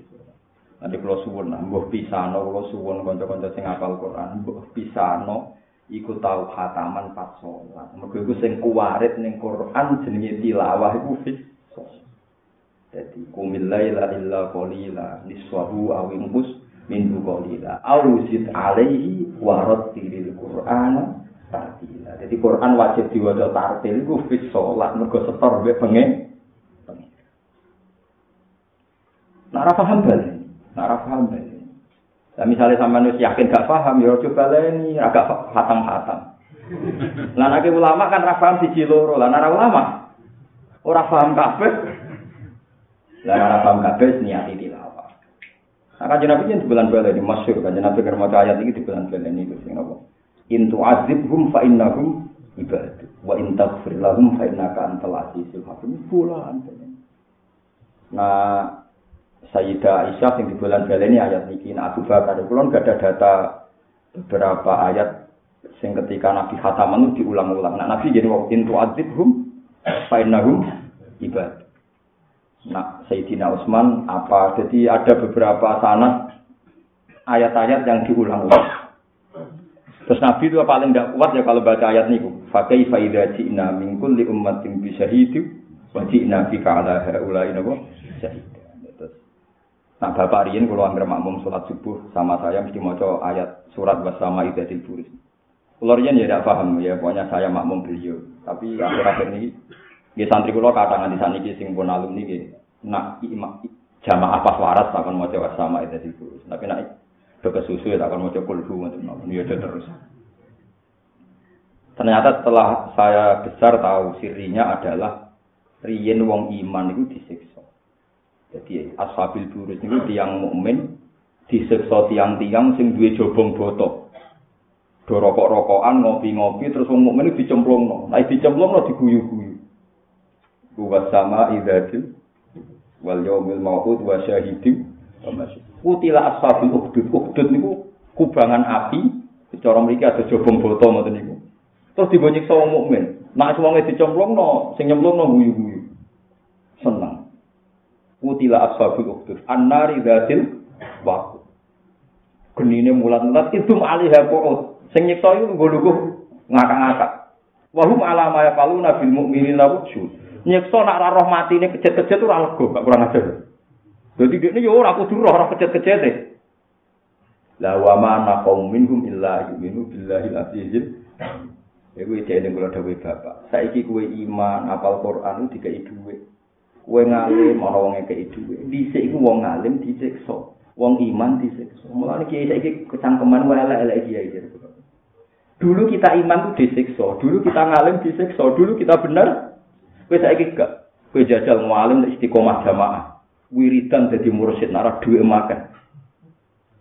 Nanti kalau suwun, mbuh pisano, kalau suwun konco-konco sing apal Quran, mbuh pisano, iku tau khataman pas sholat. Mereka iku sing kuwarit ning Quran jenenge tilawah iku fis. Jadi kumil laila illa qalila niswahu aw inqus min qalila aw zid alaihi wa rattilil qur'ana tartila. Jadi Quran wajib diwaca tartil iku fis salat mergo setor mbek pengen. Nak ora paham bali. Nak ora paham bali. Lah misale sampean wis yakin gak paham ya coba leni agak hatam-hatam. Lah nek ulama kan ora paham siji loro. Lah nek ulama ora paham kabeh. Lah ora paham kabeh niati tilawah. Nah, kan Nabi di bulan bulan ini masyur kan Nabi kerma ayat ini bulan bulan ini itu apa? in tu'adzibhum fa innahum ibadu wa in taghfir lahum fa innaka antal azizul hakim bulan nah Sayyidah Aisyah yang di bulan ini ayat ini nah Abu Bakar kulon gak ada data beberapa ayat sing ketika Nabi khataman itu diulang-ulang. Nah Nabi jadi waktu in tu'adzibhum fa innahum ibadu nah Sayyidina Utsman apa? Jadi ada beberapa sanad ayat-ayat yang diulang-ulang. Terus Nabi itu paling tidak kuat ya kalau baca ayat niku. Fakai faida ji'na min kulli ummatin bi syahidu wa ji'na bika ala haula'i napa? Syahid. Terus Nah, Bapak Rian kalau anggere makmum sholat subuh sama saya mesti maca ayat surat bersama idatil buris. Kalau Rian ya tidak paham ya, pokoknya saya makmum beliau. Tapi akhir-akhir ini, di santri kulo katangan di sana ini sing pun alumni ini, nak jamaah pas waras akan maca bersama idatil buris. Tapi nak Beke susu ya tak akan mau coba kulhu macam ya terus. Ternyata setelah saya besar tahu sirinya adalah riyen wong iman itu disiksa. Jadi ashabil burus itu tiang mukmin disiksa tiang-tiang sing duwe jobong botok. Do rokok-rokokan, ngopi-ngopi terus wong mukmin dicemplungno. Nah dicemplungno diguyu-guyu. Buat sama idadil wal yaumil mau'ud wa syahidin wa Kutila ashabil ukhdud. Ukhdud niku kubangan api. Cara mriki ada jobong boto ngoten niku. Terus dibonyek sama mukmin. Nak wonge dicemplungno, sing nyemplungno guyu-guyu. Kutila ashabil ukhdud. An-nari dzatil waqt. Genine mulat-mulat itu alihha qu'ud. Sing nyekto iku nggo ngakak-ngakak. Wahum alama ya palu nabil mukminin la Nyekso nak ra roh matine kejet-kejet ora lega, gak kurang ajar. Jadi ini yo ora kudu roh kecet-kecet e. La wa ma naqum minhum illa yu'minu billahi al-azizil. Iku ide ning kula dawuh Bapak. Saiki kowe iman apal Quran dikai dhuwit. Kowe ngalim ana wong ngekeki dhuwit. Dhisik iku wong ngalim disiksa. Wong iman disiksa. Mulane kiai saiki kecangkeman wae elek-elek kiai Dulu kita iman itu disiksa, dulu kita ngalim disiksa, dulu kita benar. Kowe saiki gak. Kowe jajal ngalim istiqomah jamaah. wiridan jadi mursyid narah duit makan.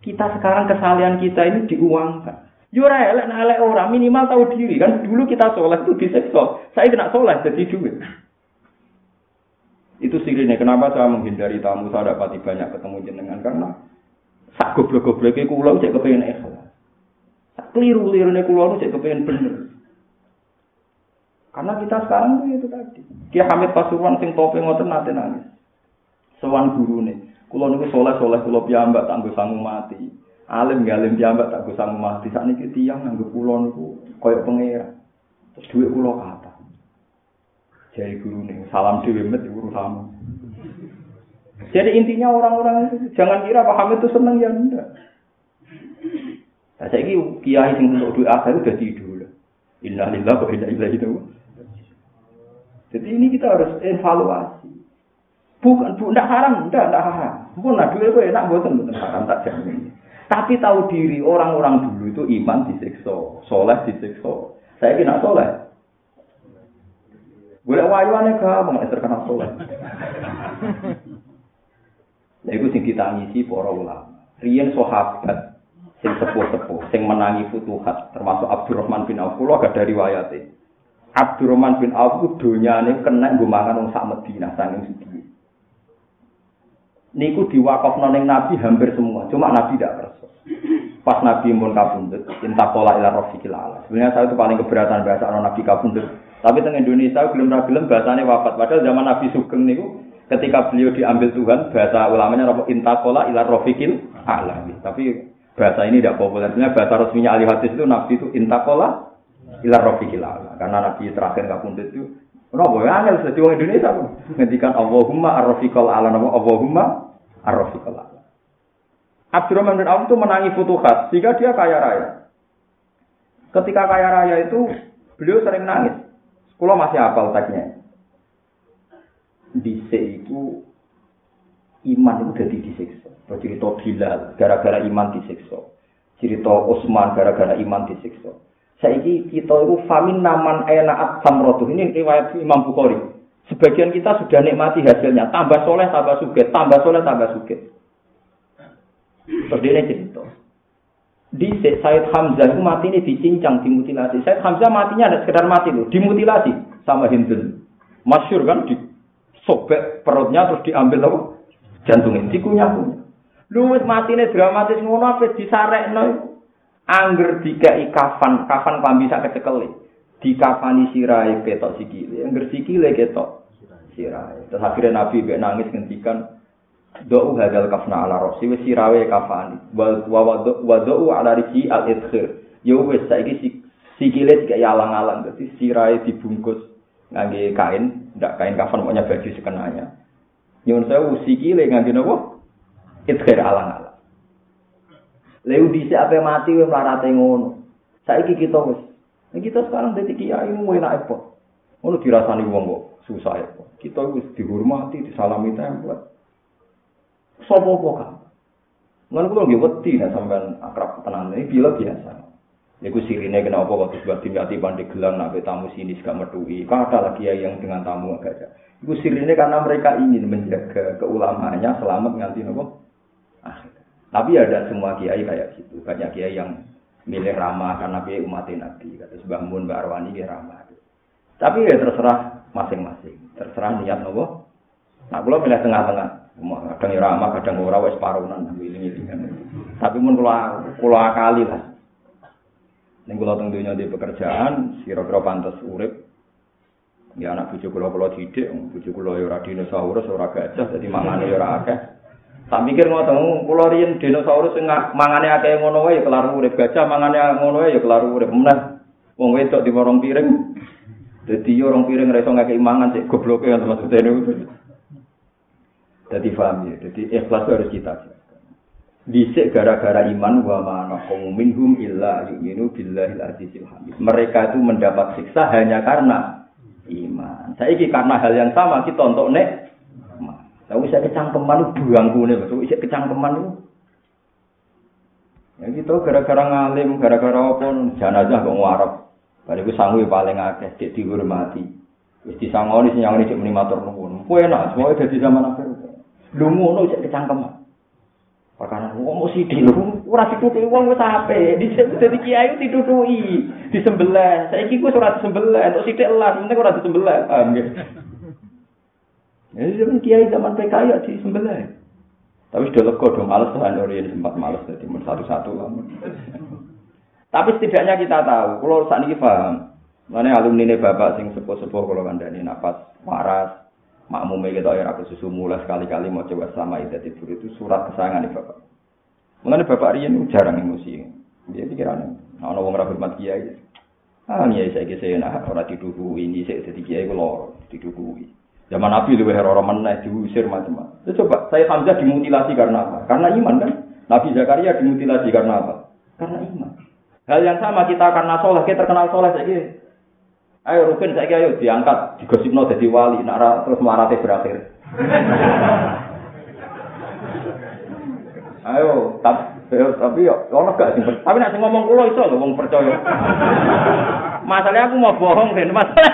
Kita sekarang kesalahan kita ini diuangkan. Yura elek elek orang minimal tahu diri kan dulu kita sholat itu disekso. Saya kena sholat jadi duit. Itu sirine kenapa saya menghindari tamu saya dapati banyak ketemu jenengan karena Sak goblok-gobloke kula cek kepengin ikhlas. Sak kliru-lirune kula cek kepengin bener. Karena kita sekarang tuh itu tadi. Ki Hamid Pasuruan sing tope ngoten nate nangis. Sowan gurune. Kula niku soleh-soleh kula piyambak tak sanggup mati. Alim gak alim piyambak tak sanggup mati. Sakniki tiyang nganggo kula niku kaya pengira. Terus duit kula kata. Jadi gurune salam dhewe met urusanmu. Jadi intinya orang-orang itu jangan kira Pak Hamid itu seneng ya enggak. Nah, saya kiai sing untuk doa saya udah tidur. Innalillah wa inna ilaihi. Jadi ini kita harus evaluasi. Bukan, bu, tidak haram, tidak, tidak haram. Pun nah, duit itu enak, bukan, bukan haram, tak jamin. Tapi tahu diri, orang-orang dulu itu iman disiksa, soleh disiksa. Saya kena soleh. Boleh wayuannya gampang, terkenal soleh. Nah, itu sing ditangisi para ulama. Rian sahabat sing sepuh-sepuh, sing menangi futuhat, termasuk Abdurrahman bin Auf, gak dari wayate. Abdurrahman bin Auf itu donyane kena nggo mangan wong sak Madinah saking sugih. Niku diwakafno ning Nabi hampir semua, cuma Nabi tidak kerso. Pas Nabi mun kabundut, intakola ila rafiqil ala. Sebenarnya saya itu paling keberatan bahasa Nabi kabundut. Tapi teng Indonesia gelem ra gelem bahasane wafat. Padahal zaman Nabi Sugeng niku ketika beliau diambil Tuhan, bahasa ulamanya apa intakola ila rafiqil ala. Tapi bahasa ini tidak populer. Sebenarnya bahasa resminya ahli hadis itu Nabi itu intakola ilar rofiqil ala. Karena Nabi terakhir kabundut itu Kenapa ya angel sedih orang Indonesia ngendikan Allahumma ar-rafiqal ala nama Allahumma ar-rafiqal ala. Abdurrahman bin Auf itu menangi futuhat sehingga dia kaya raya. Ketika kaya raya itu beliau sering nangis. Kalau masih hafal. Di itu iman itu jadi disiksa. Cerita Bilal gara-gara iman disiksa. Cerita Utsman gara-gara iman disiksa. Saiki kita itu famin naman enaat samrotu. Ini riwayat Imam Bukhari. Sebagian kita sudah nikmati hasilnya. Tambah soleh, tambah suge. Tambah soleh, tambah suge. Terus dia cerita. Di Said Hamzah itu mati ini dicincang, dimutilasi. Said Hamzah matinya ada sekedar mati loh. Dimutilasi sama Hindun. Masyur kan disobek perutnya terus diambil apa? Jantungnya. Dikunyah-kunyah. Lu mati ini dramatis ngono apa disarek no. Angger dikai kafan, kafan klambi sak kecekele. Dikafani sirai ketok sikile, angger sikile ketok sirai. Terus akhirnya Nabi mbek nangis ngendikan do'u hadal kafna ala rosi wis sirawe kafani. Wa wa do'u ala risi al idkhir. Yo wis saiki sikile dikai alang-alang dadi sirai dibungkus ngangge kain, ndak kain kafan pokoknya baju sekenanya. Nyuwun sewu sikile ngangge napa? Idkhir alang-alang. Lewu dhisik ape mati wis mlarate ngono. Saiki kita wis. Kita sekarang dadi kiai mu enak apa? Ngono dirasani wong kok susah ya. Kita wis dihormati, disalami template. Sopo apa kan? Ngan kula nggih wedi nek sampean akrab tenan iki bila biasa. Niku sirine kenapa kok sebab tingati pandai gelang nak tamu sini gak metui. Kata lagi yang dengan tamu agak ada. Iku sirine karena mereka ingin menjaga keulamanya selamat nganti nopo akhir. Tapi ada semua kiai kayak gitu. Banyak kiai yang milih ramah karena kiai umat Nabi. Kata Mbah Mun, Mbak Arwani dia ramah. Tapi ya terserah masing-masing. Terserah niat nopo. Nah, kalau milih tengah-tengah. Kadang ya ramah, kadang ora wis parunan Tapi mun kula kula akali lah. Ning kula teng dunya di pekerjaan, sira-sira pantes urip. Ya anak bojo kula kula didik, bojo kula ya ora dinosaurus, ora gajah, dadi mangane ya ora akeh. Tak mikir ngoten, kula riyen dinosaurus sing mangane akeh ngono wae ya kelar urip, gajah mangane ngono wae ya kelar urip. Meneh wong wedok di piring. Dadi orang piring ra iso ngakeh mangan sik gobloke ya maksudnya niku. Dadi paham ya. Dadi ikhlas harus kita. Disik gara-gara iman wa ma minhum illa yu'minu billahi azizil hamid. Mereka itu mendapat siksa hanya karena iman. Saiki karena hal yang sama kita untuk nek Tapi saya kecangkeman itu buang kune, saya kecangkeman itu. Ya gitu, gara-gara ngalim, gara-gara apa, jenazah kok ngarep. Bari ku sanggup paling akeh, cek dihormati. Wis disangoni sing nyangoni cek muni matur nuwun. Kuwi enak, semua dadi zaman akhir. Lu ngono cek kecangkeman. Perkara wong mau sithik lho, ora ditutuki wong wis ape. Dhisik dadi kiai ditutuki, disembelih. Saiki ku ora disembelih, entuk sithik elas, penting ora disembelih. Paham nggih? Ya zaman kiai zaman PKI ya di sebelah. Tapi sudah lega, udah males tuh Andori sempat males jadi satu-satu lah. Tapi setidaknya kita tahu, kalau saat ini paham, mana alumni ini bapak sing sepuh-sepuh kalau kandani nafas waras, makmumnya kita ya aku susu mulai sekali-kali mau coba sama ida tidur itu surat kesayangan nih bapak. Mengenai bapak Rian itu jarang emosi. Dia pikirannya, nah orang rapi mati kiai. Ah nih saya kisah nah orang tidur ini saya jadi kiai kalau tidur Zaman Nabi lebih orang mana diusir macam-macam. Ya, coba saya Hamzah dimutilasi karena apa? Karena iman kan? Nabi Zakaria dimutilasi karena apa? Karena iman. Hal yang sama kita karena soleh, kita terkenal soleh saya Ayo Rukin saya ayo diangkat digosipno jadi wali, nak terus marate berakhir. ayo, tapi tapi yo ono gak sih? Tapi nak ngomong kulo iso lho wong percaya. Masalahnya aku mau bohong kan masalah.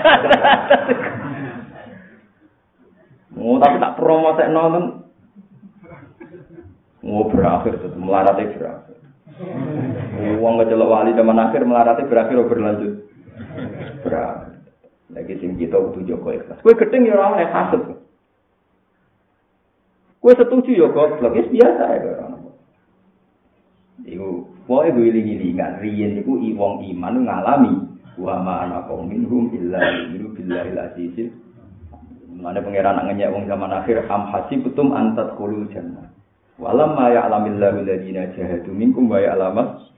Oh, tapi tak promo saya nonton. Oh, berakhir tuh, melarati berakhir. Uang ngejelok wali zaman akhir melarati berakhir berlanjut. Berakhir. Lagi sing kita butuh Joko ikhlas. Kue gedeng ya orang yang hasut. Kue setuju ya kok, lagi biasa ya orang. Iku, kue gue iling-ilingan, riyen iku iwong iman ngalami. Wa ma ana minhum illa minhu billahi al-azizil Mana pangeran ngenyek wong zaman akhir ham betum antat kulul jannah. Walam ma ya'lamillahu alladziina jahadu minkum wa ya'lamas.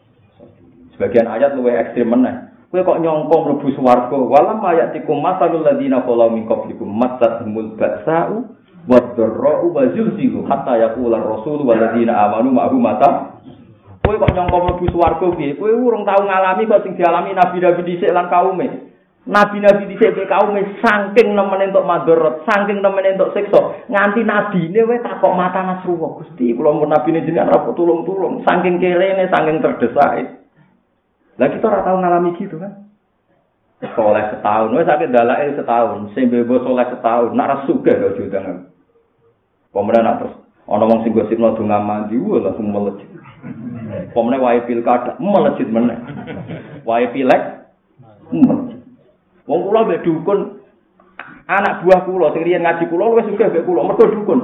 Sebagian ayat luwih ekstrem meneh. Kowe kok nyongkong mlebu swarga. Walam ma ya'tikum masalul ladziina qalu min qablikum mattathumul ba'sa'u wad-dharra'u wa zulzilu hatta yaqula ar-rasul wal ladziina amanu ma'hu mata Kowe kok nyongkong mlebu swarga piye? Kowe urung tau ngalami kok sing dialami nabi-nabi dhisik lan kaume. Nabi-nabi di sini kaum saking nemen untuk madorot, saking nemen untuk sekso, nganti nabi ini wes takok mata nasruwa gusti, kalau mau nabi ini jenengan rapor tulung tulung, saking kelene, saking terdesak. Lah kita ora tahu ngalami gitu kan? Soleh setahun, wes sakit dalai setahun, sing bebo soleh setahun, nak rasuke gak judangan. Pemerintah nak terus, ono wong sing gosip no dunga mandi, wah langsung melejit. Pemerintah wae pilkada, melejit meneh. Wae pilek, melejit. Wong kula mbek dukun anak buah kula sing riyen ngaji kula wis sugih mbek kula mergo dukun.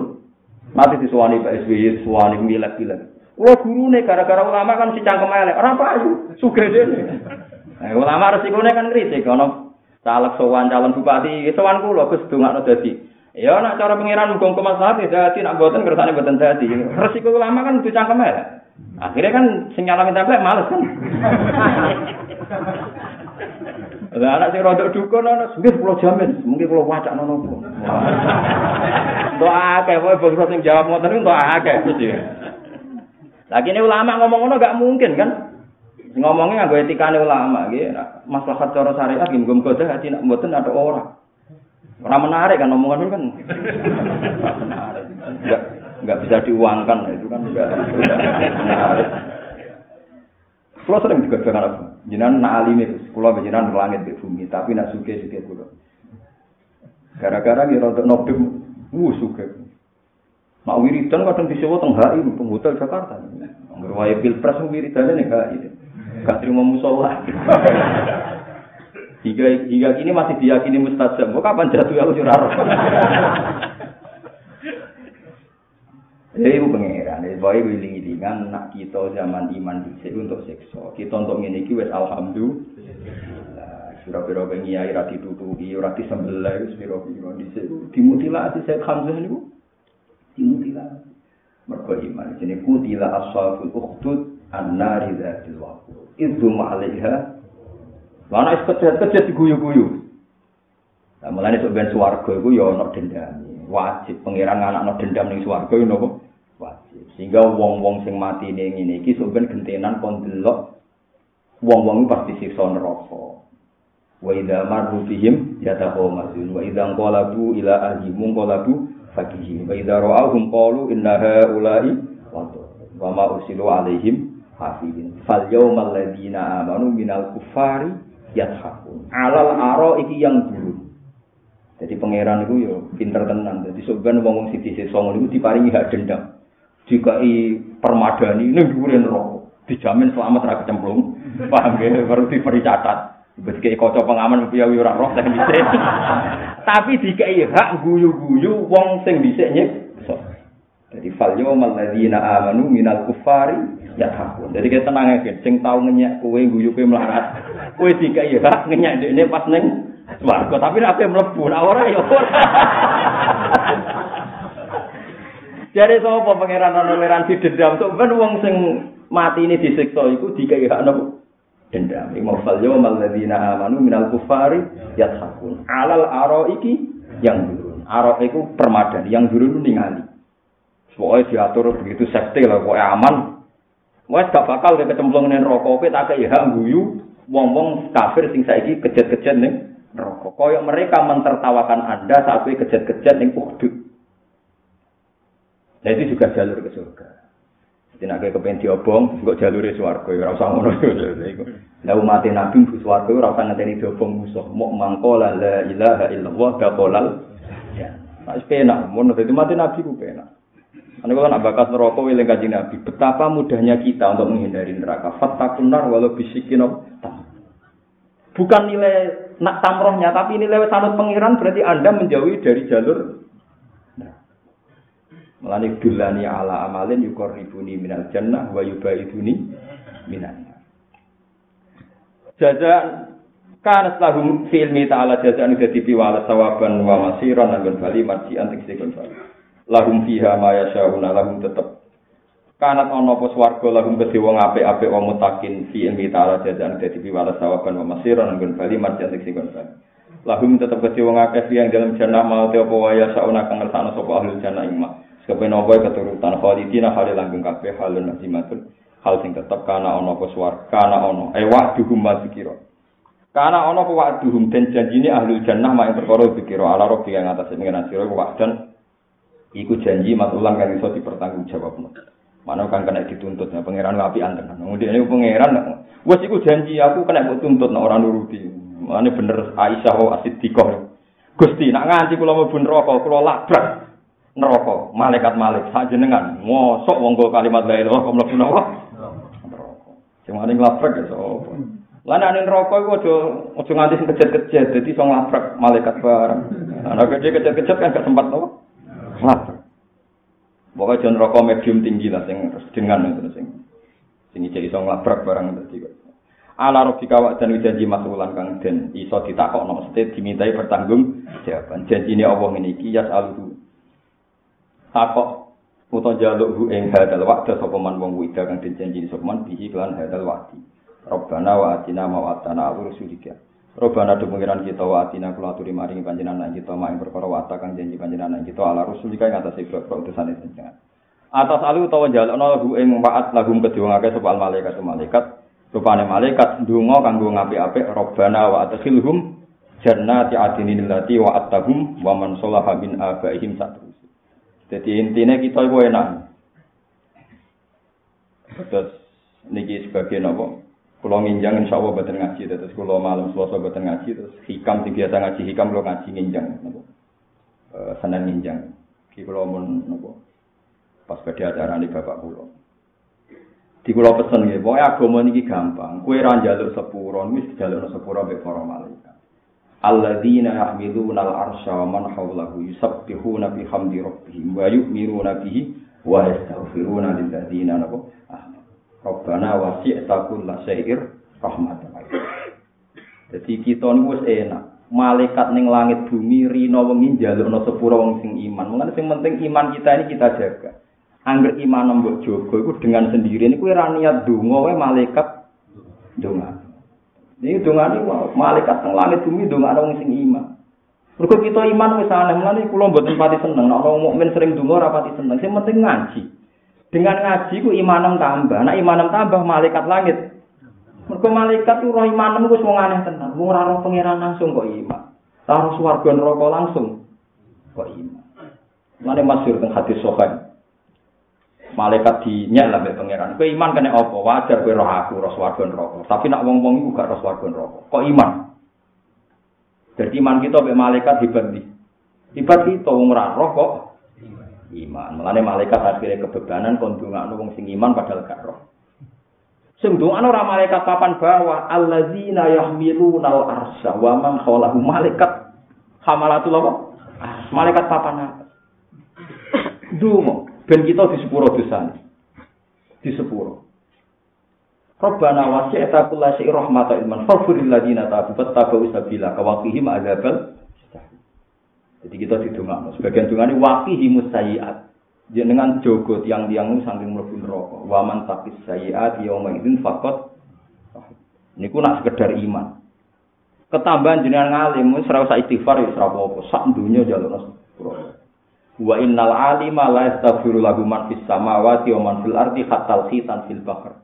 Mati disuwani Pak SBY, suwani milek-milek. Kula gurune gara-gara ulama kan si cangkem elek, ora payu, sugih dene. Nah, ulama resikone kan kritik ana caleg sowan calon bupati, sowan kula Gus dongakno dadi. Ya nak cara muga kemaslahat ya dadi nak mboten kersane mboten dadi. Resiko ulama kan dicangkem elek. Akhirnya kan sing nyalamin template males kan. Lah anak sing rodok dukun ana nggih kula jamin, mungkin kula wacak nono. Ndo akeh wae bangsa sing jawab ngoten ndo akeh mesti. Lagi ini ulama ngomong ngono gak mungkin kan? Ngomongnya nganggo etikane ulama nggih, maslahat cara syariat nggih muga-muga hati nak mboten ada orang. Ora menarik kan omongan itu kan. menarik. Enggak bisa diuangkan itu kan enggak menarik. Kalau sering juga dengan apa? Jinan nak alim kalau jinan langit di bumi, tapi nak suke suke kulo. Gara-gara dia untuk nobim, wuh suke. Mak wiridan kadang disebut teng HI, penghotel Jakarta. Ngerwaya pilpres wiridan ini HI. Gak terima musola. hingga hingga kini masih diyakini mustajab. Mau kapan jatuh aku curah Jadi itu pengeran, jadi boleh wiling-wilingan nak kita zaman iman bisa untuk sekso. Kita untuk ini wes alhamdulillah. Surah-surah pengiai rati tutupi, rati sembelah, surah-surah di dimutilasi saya Hamzah ini. Mereka iman, jadi kutila asfalul ukhdud an-nari dhatil waqur. Itu ma'alaiha. Mana is kejat-kejat diguyu-guyu. Nah, mulanya sebenarnya suarga itu ya ada dendam. Wajib pengiran anak-anak dendam di suarga itu wajib. Sehingga wong-wong sing mati ning ngene iki sampeyan gentenan kon delok wong-wong pasti siksa neraka. Wa idza marru bihim yataqamazun wa idza qalabu ila ahlihim qalabu fakihim wa idza ra'awhum qalu inna haula'i wa ma usilu alaihim hafidin. Fal yawmal ladzina amanu minal kufari yathakun. Alal aro iki yang dulu. Jadi pangeran itu yo pinter tenan. Jadi sebenarnya wong wong sisi sisi songo itu diparingi hak dendam. dikai permadani ning dhuwure neraka dijamin selamat ra kecemplung paham ge baru diberi catat wis kaya kaca pengaman piye ora roh sing tapi dikai hak guyu-guyu wong sing dhisik nyek Jadi fal yawmal ladzina amanu minal kufari yathakun. Jadi kita tenang aja, sing tau ngenyek kowe guyu kowe melarat. Kowe dikai hak ngenyek dekne pas ning swarga, tapi nek ape mlebu ora ora ya ora. Jadi sapa pangeran toleransi dendam sok ben wong sing mati ini disiksa iku dikai hak nopo? Dendam. Iku fal yawmal ladzina amanu minal kufari yathakun. Alal araiki yang dulu. Arok permadani, yang dulu ningali. Pokoknya diatur begitu safety lah, pokoknya aman. Wes gak bakal ke kecemplung ning neraka kowe tak hak guyu wong-wong kafir sing saiki kejet-kejet ning neraka. Kaya mereka mentertawakan Anda saat kowe kejet-kejet ning Uhud. Nah itu juga jalur ke surga. Jadi nak kepengen diobong, kok jalur swarga ora usah ngono iku. Lah umat Nabi bu swarga ora usah ngenteni diobong musuh. Mok mangkola la ilaha illallah daqolal. Ya. Nah, penak, mun dadi mati Nabi ku penak. Ane kalau nak bakas neraka wiling kaji Nabi, betapa mudahnya kita untuk menghindari neraka. Fattakun nar walau bisikin Bukan nilai nak tamrohnya, tapi nilai sanut pengiran berarti Anda menjauhi dari jalur Melani dulani ala amalin yukorribuni minal jannah wa yubaiduni minan. Jaza kan lahum fi ilmi ta'ala jazaan dadi piwala sawaban wa masiran lan bali marjian tiksikun bali. Lahum fiha ma yasyauna lahum tetep. Kanat ana apa swarga lahum kedhe wong apik-apik wong mutakin fi ilmi ta'ala jajan dadi piwala sawaban wa masiran nggon bali marjan sing kon bali. Lahum tetep kedhe wong akeh yang dalam jannah mau te apa waya sauna kang ngersakno sapa ahli jannah ing mak sekepen apa keturutan khalidina hale langgeng kabeh halun nazimatun hal sing tetep kana ana apa swarga kana ana eh wa'duhum mazkira kana ana apa wa'duhum den janjine ahli jannah mak perkara dikira ala rabbi yang atas pengenan sira wa'dan Iku janji matulang kan iso dipertanggungjawab. Mana kan kena dituntut ya pangeran api anten. Kemudian ini pangeran, wes iku janji aku kena buat tuntut nah, orang nuruti. Mana bener Aisyah asid dikoh. Gusti nak nganti kula mlebu neraka kula labrak neraka malaikat malik sajenengan ngosok wong kalimat la ilaha illallah mlebu neraka. Sing maning labrak ya sapa. Lah nek neraka iku aja aja nganti sing kejet-kejet dadi iso labrak malaikat bareng. Ana kejet-kejet kan gak sempat lapar. Pokoknya jangan rokok medium tinggi lah, sing dengan itu sing sing iso ngelabrak barang tadi. Ala robi kawak dan janji masulan kang den iso ditakok no mesti dimintai bertanggung jawaban janji ini Allah ini kias alu takok uto jaluk hu ing hadal waktu sopaman wong wida kang den janji sopaman bihi kelan hadal wakti Robbana wa atina ma wa atana rusulika Robana do pengiran kita wa atina kula aturi maringi panjenengan kita mak perkara wa kang janji panjenengan kita ala rasul iki ing atase utusan panjenengan. Atas alu utawa jalukna lahu ing waat lahum kedua ngake sapa malaikat malaikat rupane malaikat ndonga kanggo ngapik-apik Robbana wa adkhilhum jannati adinin wa attahum wa man salaha min abaihim satrus. Jadi intinya kita iku enak. Terus niki sebagai nopo? Kulo nginjang insya Allah badan ngaji, terus kulo malam selasa badan ngaji, terus hikam sing biasa ngaji hikam kulo ngaji nginjang, nopo e, senang nginjang. Ki kulo mun nopo pas pada acara ini bapak kulo. Di kulo pesen ya, pokoknya agama ini gampang. Kue ranjaluk sepuro, wis jaluk sepuro be para malaikat. Alladzina yahmiluna al-arsha wa man hawlahu yusabbihuna bihamdi rabbihim wa yu'minuna bihi wa yastaghfiruna lil ladzina nabo Rabbana wasi'ta kulla syai'ir rahmatan. Jadi kita niku wis enak. Malaikat ning langit bumi rino wengi njalukno sepuro wong sing iman. Mulane sing penting iman kita ini kita jaga. Angger iman mbok jaga iku dengan sendiri niku ora niat donga wae malaikat donga. Ini donga niku malaikat ning langit bumi donga wong sing iman. Mergo kita iman wis aneh, mulane kula mboten pati seneng nek wong mukmin sering donga ora pati seneng. Sing penting ngaji. Dengan ngaji ku imanem tambah. Nah imanem tambah malaikat langit. Mergo malaikat ku roh imanem ku wong aneh. Wong ora roh pangeran langsung kok iman. Ora roh swarga neraka langsung kok iman. Mane masyhur teng hadis sahih. Malaikat dinyek lah pangeran. Kowe iman kene apa? Wajar kowe roh aku roh swarga neraka. Tapi nak wong-wong iku gak roh swarga neraka. Kok iman? Jadi iman kita mbek malaikat iki. Hebat kita wong ora roh kok iman. Mulane malaikat akhirnya kebebanan kon ndongakno wong sing iman padahal gak roh. Sing ndongakno ora malaikat papan bawah alladzina yahmiluna al-arsya wa man khalahu malaikat hamalatul apa? Malaikat papan atas. Dungo, Ben kita di sepuro dosa. Di sepuro. Rabbana wasi'ta kulla syai'in rahmatan ilman faghfir lil ladzina tabu fattabu sabila kawaqihim adzabal Jadi kita didongakno. Sebagian dongane waqihimus sayyi'at. Jenengan jogo tiang-tiang saking mlebu neraka. Wa man taqis sayyi'at yauma idzin faqat niku nak sekedar iman. Ketambahan jenengan ngalim ora usah istighfar wis ora apa-apa. Sak dunya jaluk Wa innal alima la yastaghfiru lahu man fis samawati wa man fil ardi hatta khitan fil bahr.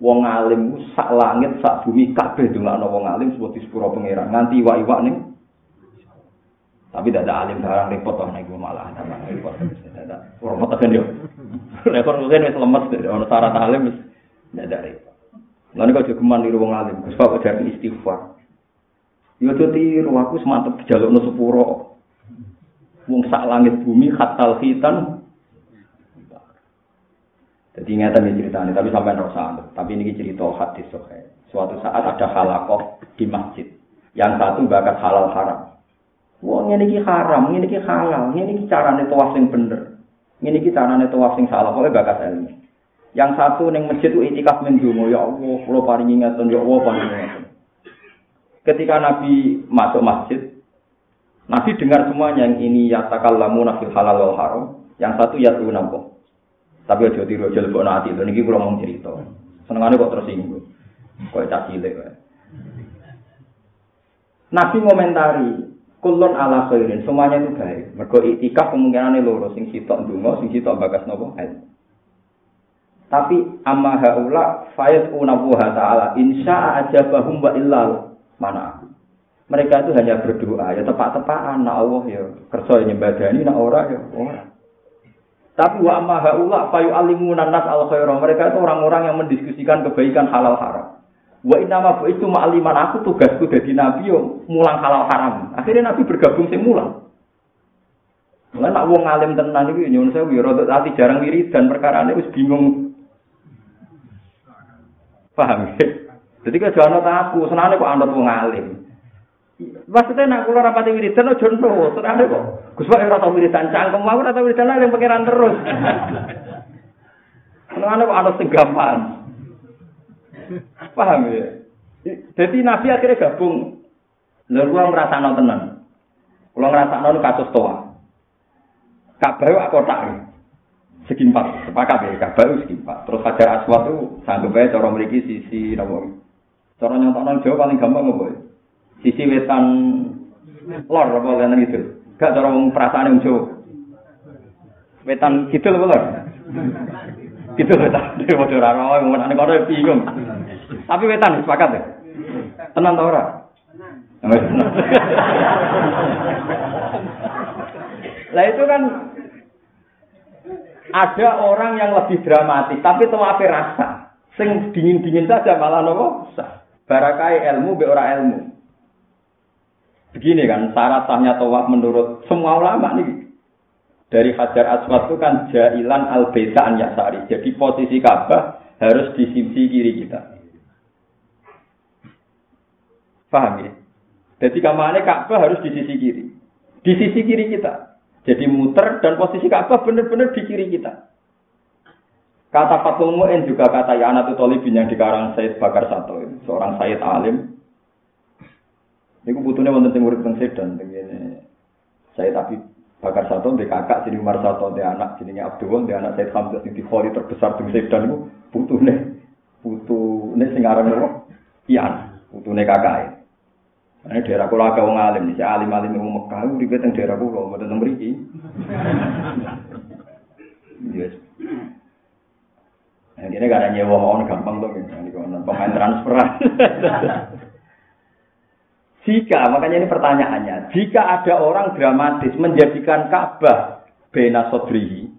Wong alim sak langit sak bumi kabeh dongakno wong alim sebut sepuro pangeran nganti iwak-iwak ning Tapi tidak ada alim barang repot toh nek malah tambah repot. Tidak repot kan yo. Nek kon mungkin wis lemes ono syarat alim wis tidak ada repot. Lalu kau jogeman di ruang alim, Pak jadi istighfar. Yo tuh tiru aku semantep jaluk no sepuro. Wong sak langit bumi khatal khitan. Jadi ingatan ini ceritanya, tapi sampai rasa Tapi ini cerita hadis sohe. Suatu saat ada halakoh di masjid. Yang satu bakat halal haram. Wah, ini ki haram, ini ki halal, ini ki carane tawaf sing bener. Ini ki carane tawaf sing salah, pokoknya bakat ilmu. Yang satu neng masjid itu itikaf mendungo, ya Allah, kalau paling ingatan, ya Allah paling ingatan. Ketika Nabi masuk masjid, Nabi dengar semuanya yang ini ya takallamu nafil halal wal haram, yang satu ya tuh nampo. Tapi aja tiru aja lebok nanti, itu niki kalau mau cerita. Senengannya kok tersinggung, kok caci Nabi ngomentari, kulon ala khairin. Semuanya itu baik. Mergo iktikaf kemungkinan loro sing sitok ndonga sing sitok bagas nopo tapi amma haula fayat unabuha ta'ala insya ajabahum wa illal mana mereka itu hanya berdoa ya tepat-tepatan nak Allah ya kerja nyembadani nak ora ya ora tapi wa amma haula fayu alimuna nas al khairah mereka itu orang-orang yang mendiskusikan kebaikan halal haram Wa inama itu ma'aliman aku tugasku jadi nabi yo mulang halal haram. Akhirnya nabi bergabung sing mulang. Mulai nak wong alim tenan iki nyuwun sewu ya rada ati jarang dan perkara ini wis bingung. Paham? Jadi kan jangan aku, senane kok anut wong alim. Maksudnya nak kula rapati wiridan aja nurut, senane kok. Gus Pak ora tau wiridan cangkem, aku ora tau wiridan yang pangeran terus. Senane kok anut sing gampang. Paham ya? Jadi Nabi akhirnya gabung. Lalu gua merasa nonton tenan. Kalau ngerasa nonton kasus toa. Kabeh wak kotak. Segi empat. Sepakat ya. Kabeh segi empat. Terus Hajar Aswad itu sanggup aja cara memiliki sisi nopo. Cara nyontok Jawa paling gampang apa ya? Sisi wetan lor apa lene gitu. Gak cara wong perasaan yang Jawa. Wetan gitu lho lor. Gitu wetan. Mau ora ora mau nang kono bingung. Tapi wetan sepakat ya? Tenang tau ora? Lah itu kan ada orang yang lebih dramatis, tapi apa rasa. Sing dingin-dingin saja malah nopo Barakai ilmu be ora ilmu. Begini kan syarat sahnya tawaf menurut semua ulama nih. Dari Hajar Aswad itu kan jailan al an yasari. Jadi posisi Ka'bah harus di sisi kiri kita. Paham ya? Jadi kamarnya Ka'bah harus di sisi kiri. Di sisi kiri kita. Jadi muter dan posisi Ka'bah benar-benar di kiri kita. Kata Fatul Mu'in juga kata Yanatu Tolibin yang dikarang Said Bakar Sato. Seorang Said Alim. Ini kebutuhannya wonten sing urip teng Sedan begini. Said Abi Bakar Sato di kakak sini Umar Sato di anak sini Abdul di anak Said Hamzah sing Khori terbesar teng Sedan iku putune putune sing aran Ian, putune kakak. Ini daerah kula agak wong alim, si alim-alim wong Mekah uripe teng daerah kula, mboten teng mriki. Yes. Ini gak ada nyewa mohon gampang tuh, ini pemain transfer. jika, makanya ini pertanyaannya, jika ada orang dramatis menjadikan Ka'bah bena sodrihi,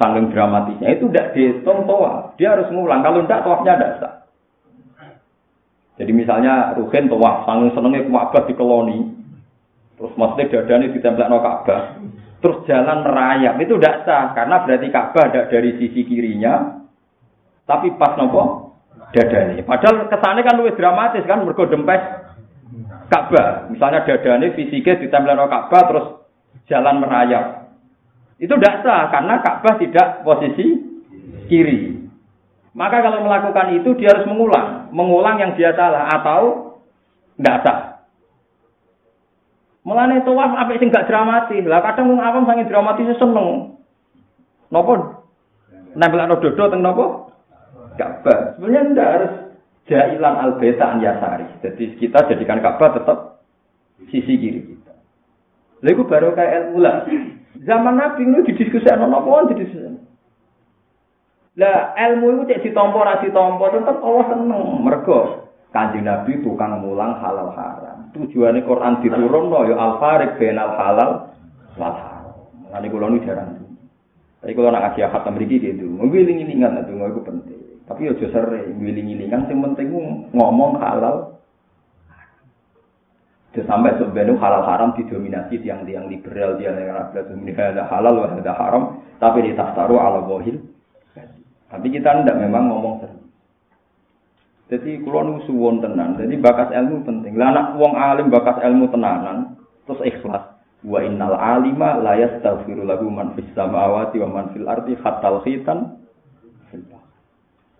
saking dramatisnya, itu tidak dihitung toa, dia harus ngulang, kalau tidak toafnya tidak sah. Jadi misalnya Ruhin wah sanging senengnya Ka'bah di koloni, terus maksudnya dadanya ditempel no Ka'bah, terus jalan merayap itu tidak sah karena berarti Ka'bah ada dari sisi kirinya, tapi pas nopo dadanya. Padahal kesannya kan lebih dramatis kan mergo dempes Ka'bah. Misalnya dadanya fisiknya ditempel no Ka'bah terus jalan merayap. Itu tidak sah karena Ka'bah tidak posisi kiri. Maka kalau melakukan itu dia harus mengulang, mengulang yang dia salah atau tidak sah. Mulane tawaf apa sing gak dramatis. Lah kadang wong awam sange dramatis seneng. Napa? Nempel dodo teng napa? Ka'bah. Sebenarnya ndak harus jailan al an yasari. Jadi kita jadikan Ka'bah tetap sisi kiri kita. Lalu baru kayak ilmu lah. Zaman Nabi itu didiskusi ana napa didiskusi. Lah ilmu itu cek ditampa ra ditampa tetep Allah seneng. Mergo Kanjeng Nabi tukang mulang halal haram. Tujuannya Quran diturunno ya al farik benal halal wal haram. Nanti kula nu jarang. Tapi kalau nak kasih khatam mriki gitu, ngiling-ngilingan itu itu penting. Tapi ya aja sering ngiling-ngilingan sing penting ngomong halal. Jadi sampai sebenarnya halal haram didominasi tiang-tiang liberal dia yang ada halal ada haram tapi di taru ala bohil tapi kita tidak memang ngomong sering. Jadi kalau nu suwon tenan, jadi bakas ilmu penting. Lah anak wong alim bakas ilmu tenanan, terus ikhlas. Wa innal alima la yastaghfiru lahu man fis samawati wa man fil ardi hatta.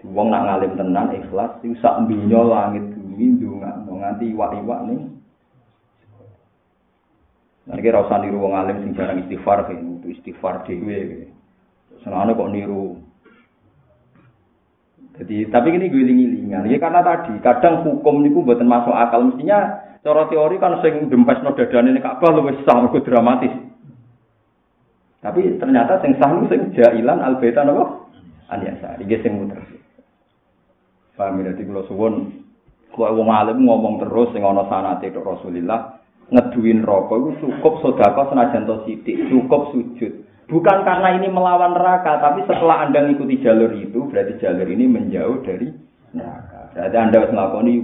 Wong nak ngalim tenan ikhlas, iku sak mbinyo langit bumi ndongakno nganti iwak-iwak ning Nah, ini rasa niru wong alim sing jarang istighfar, itu istighfar dhewe. Senane kok niru Jadi tapi ini giling-gilingan. Ya karena tadi kadang hukum niku buatan masuk akal mestinya cara teori kan sing dempes no dadane ini Ka'bah luwih sah mergo dramatis. Tapi ternyata sing sah niku sing jailan al baita napa? Aniasa. Iki sing muter. Paham ya kula suwun kok wong alim ngomong terus sing ana sanate tok Rasulillah ngeduin rokok itu cukup sedekah senajan to sithik, cukup sujud. Bukan karena ini melawan neraka, tapi setelah Anda mengikuti jalur itu, berarti jalur ini menjauh dari neraka. Berarti Anda harus melakukan ini,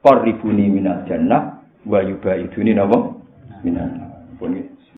korribuni minat jannah, wa yuba iduni nabo minat. Pun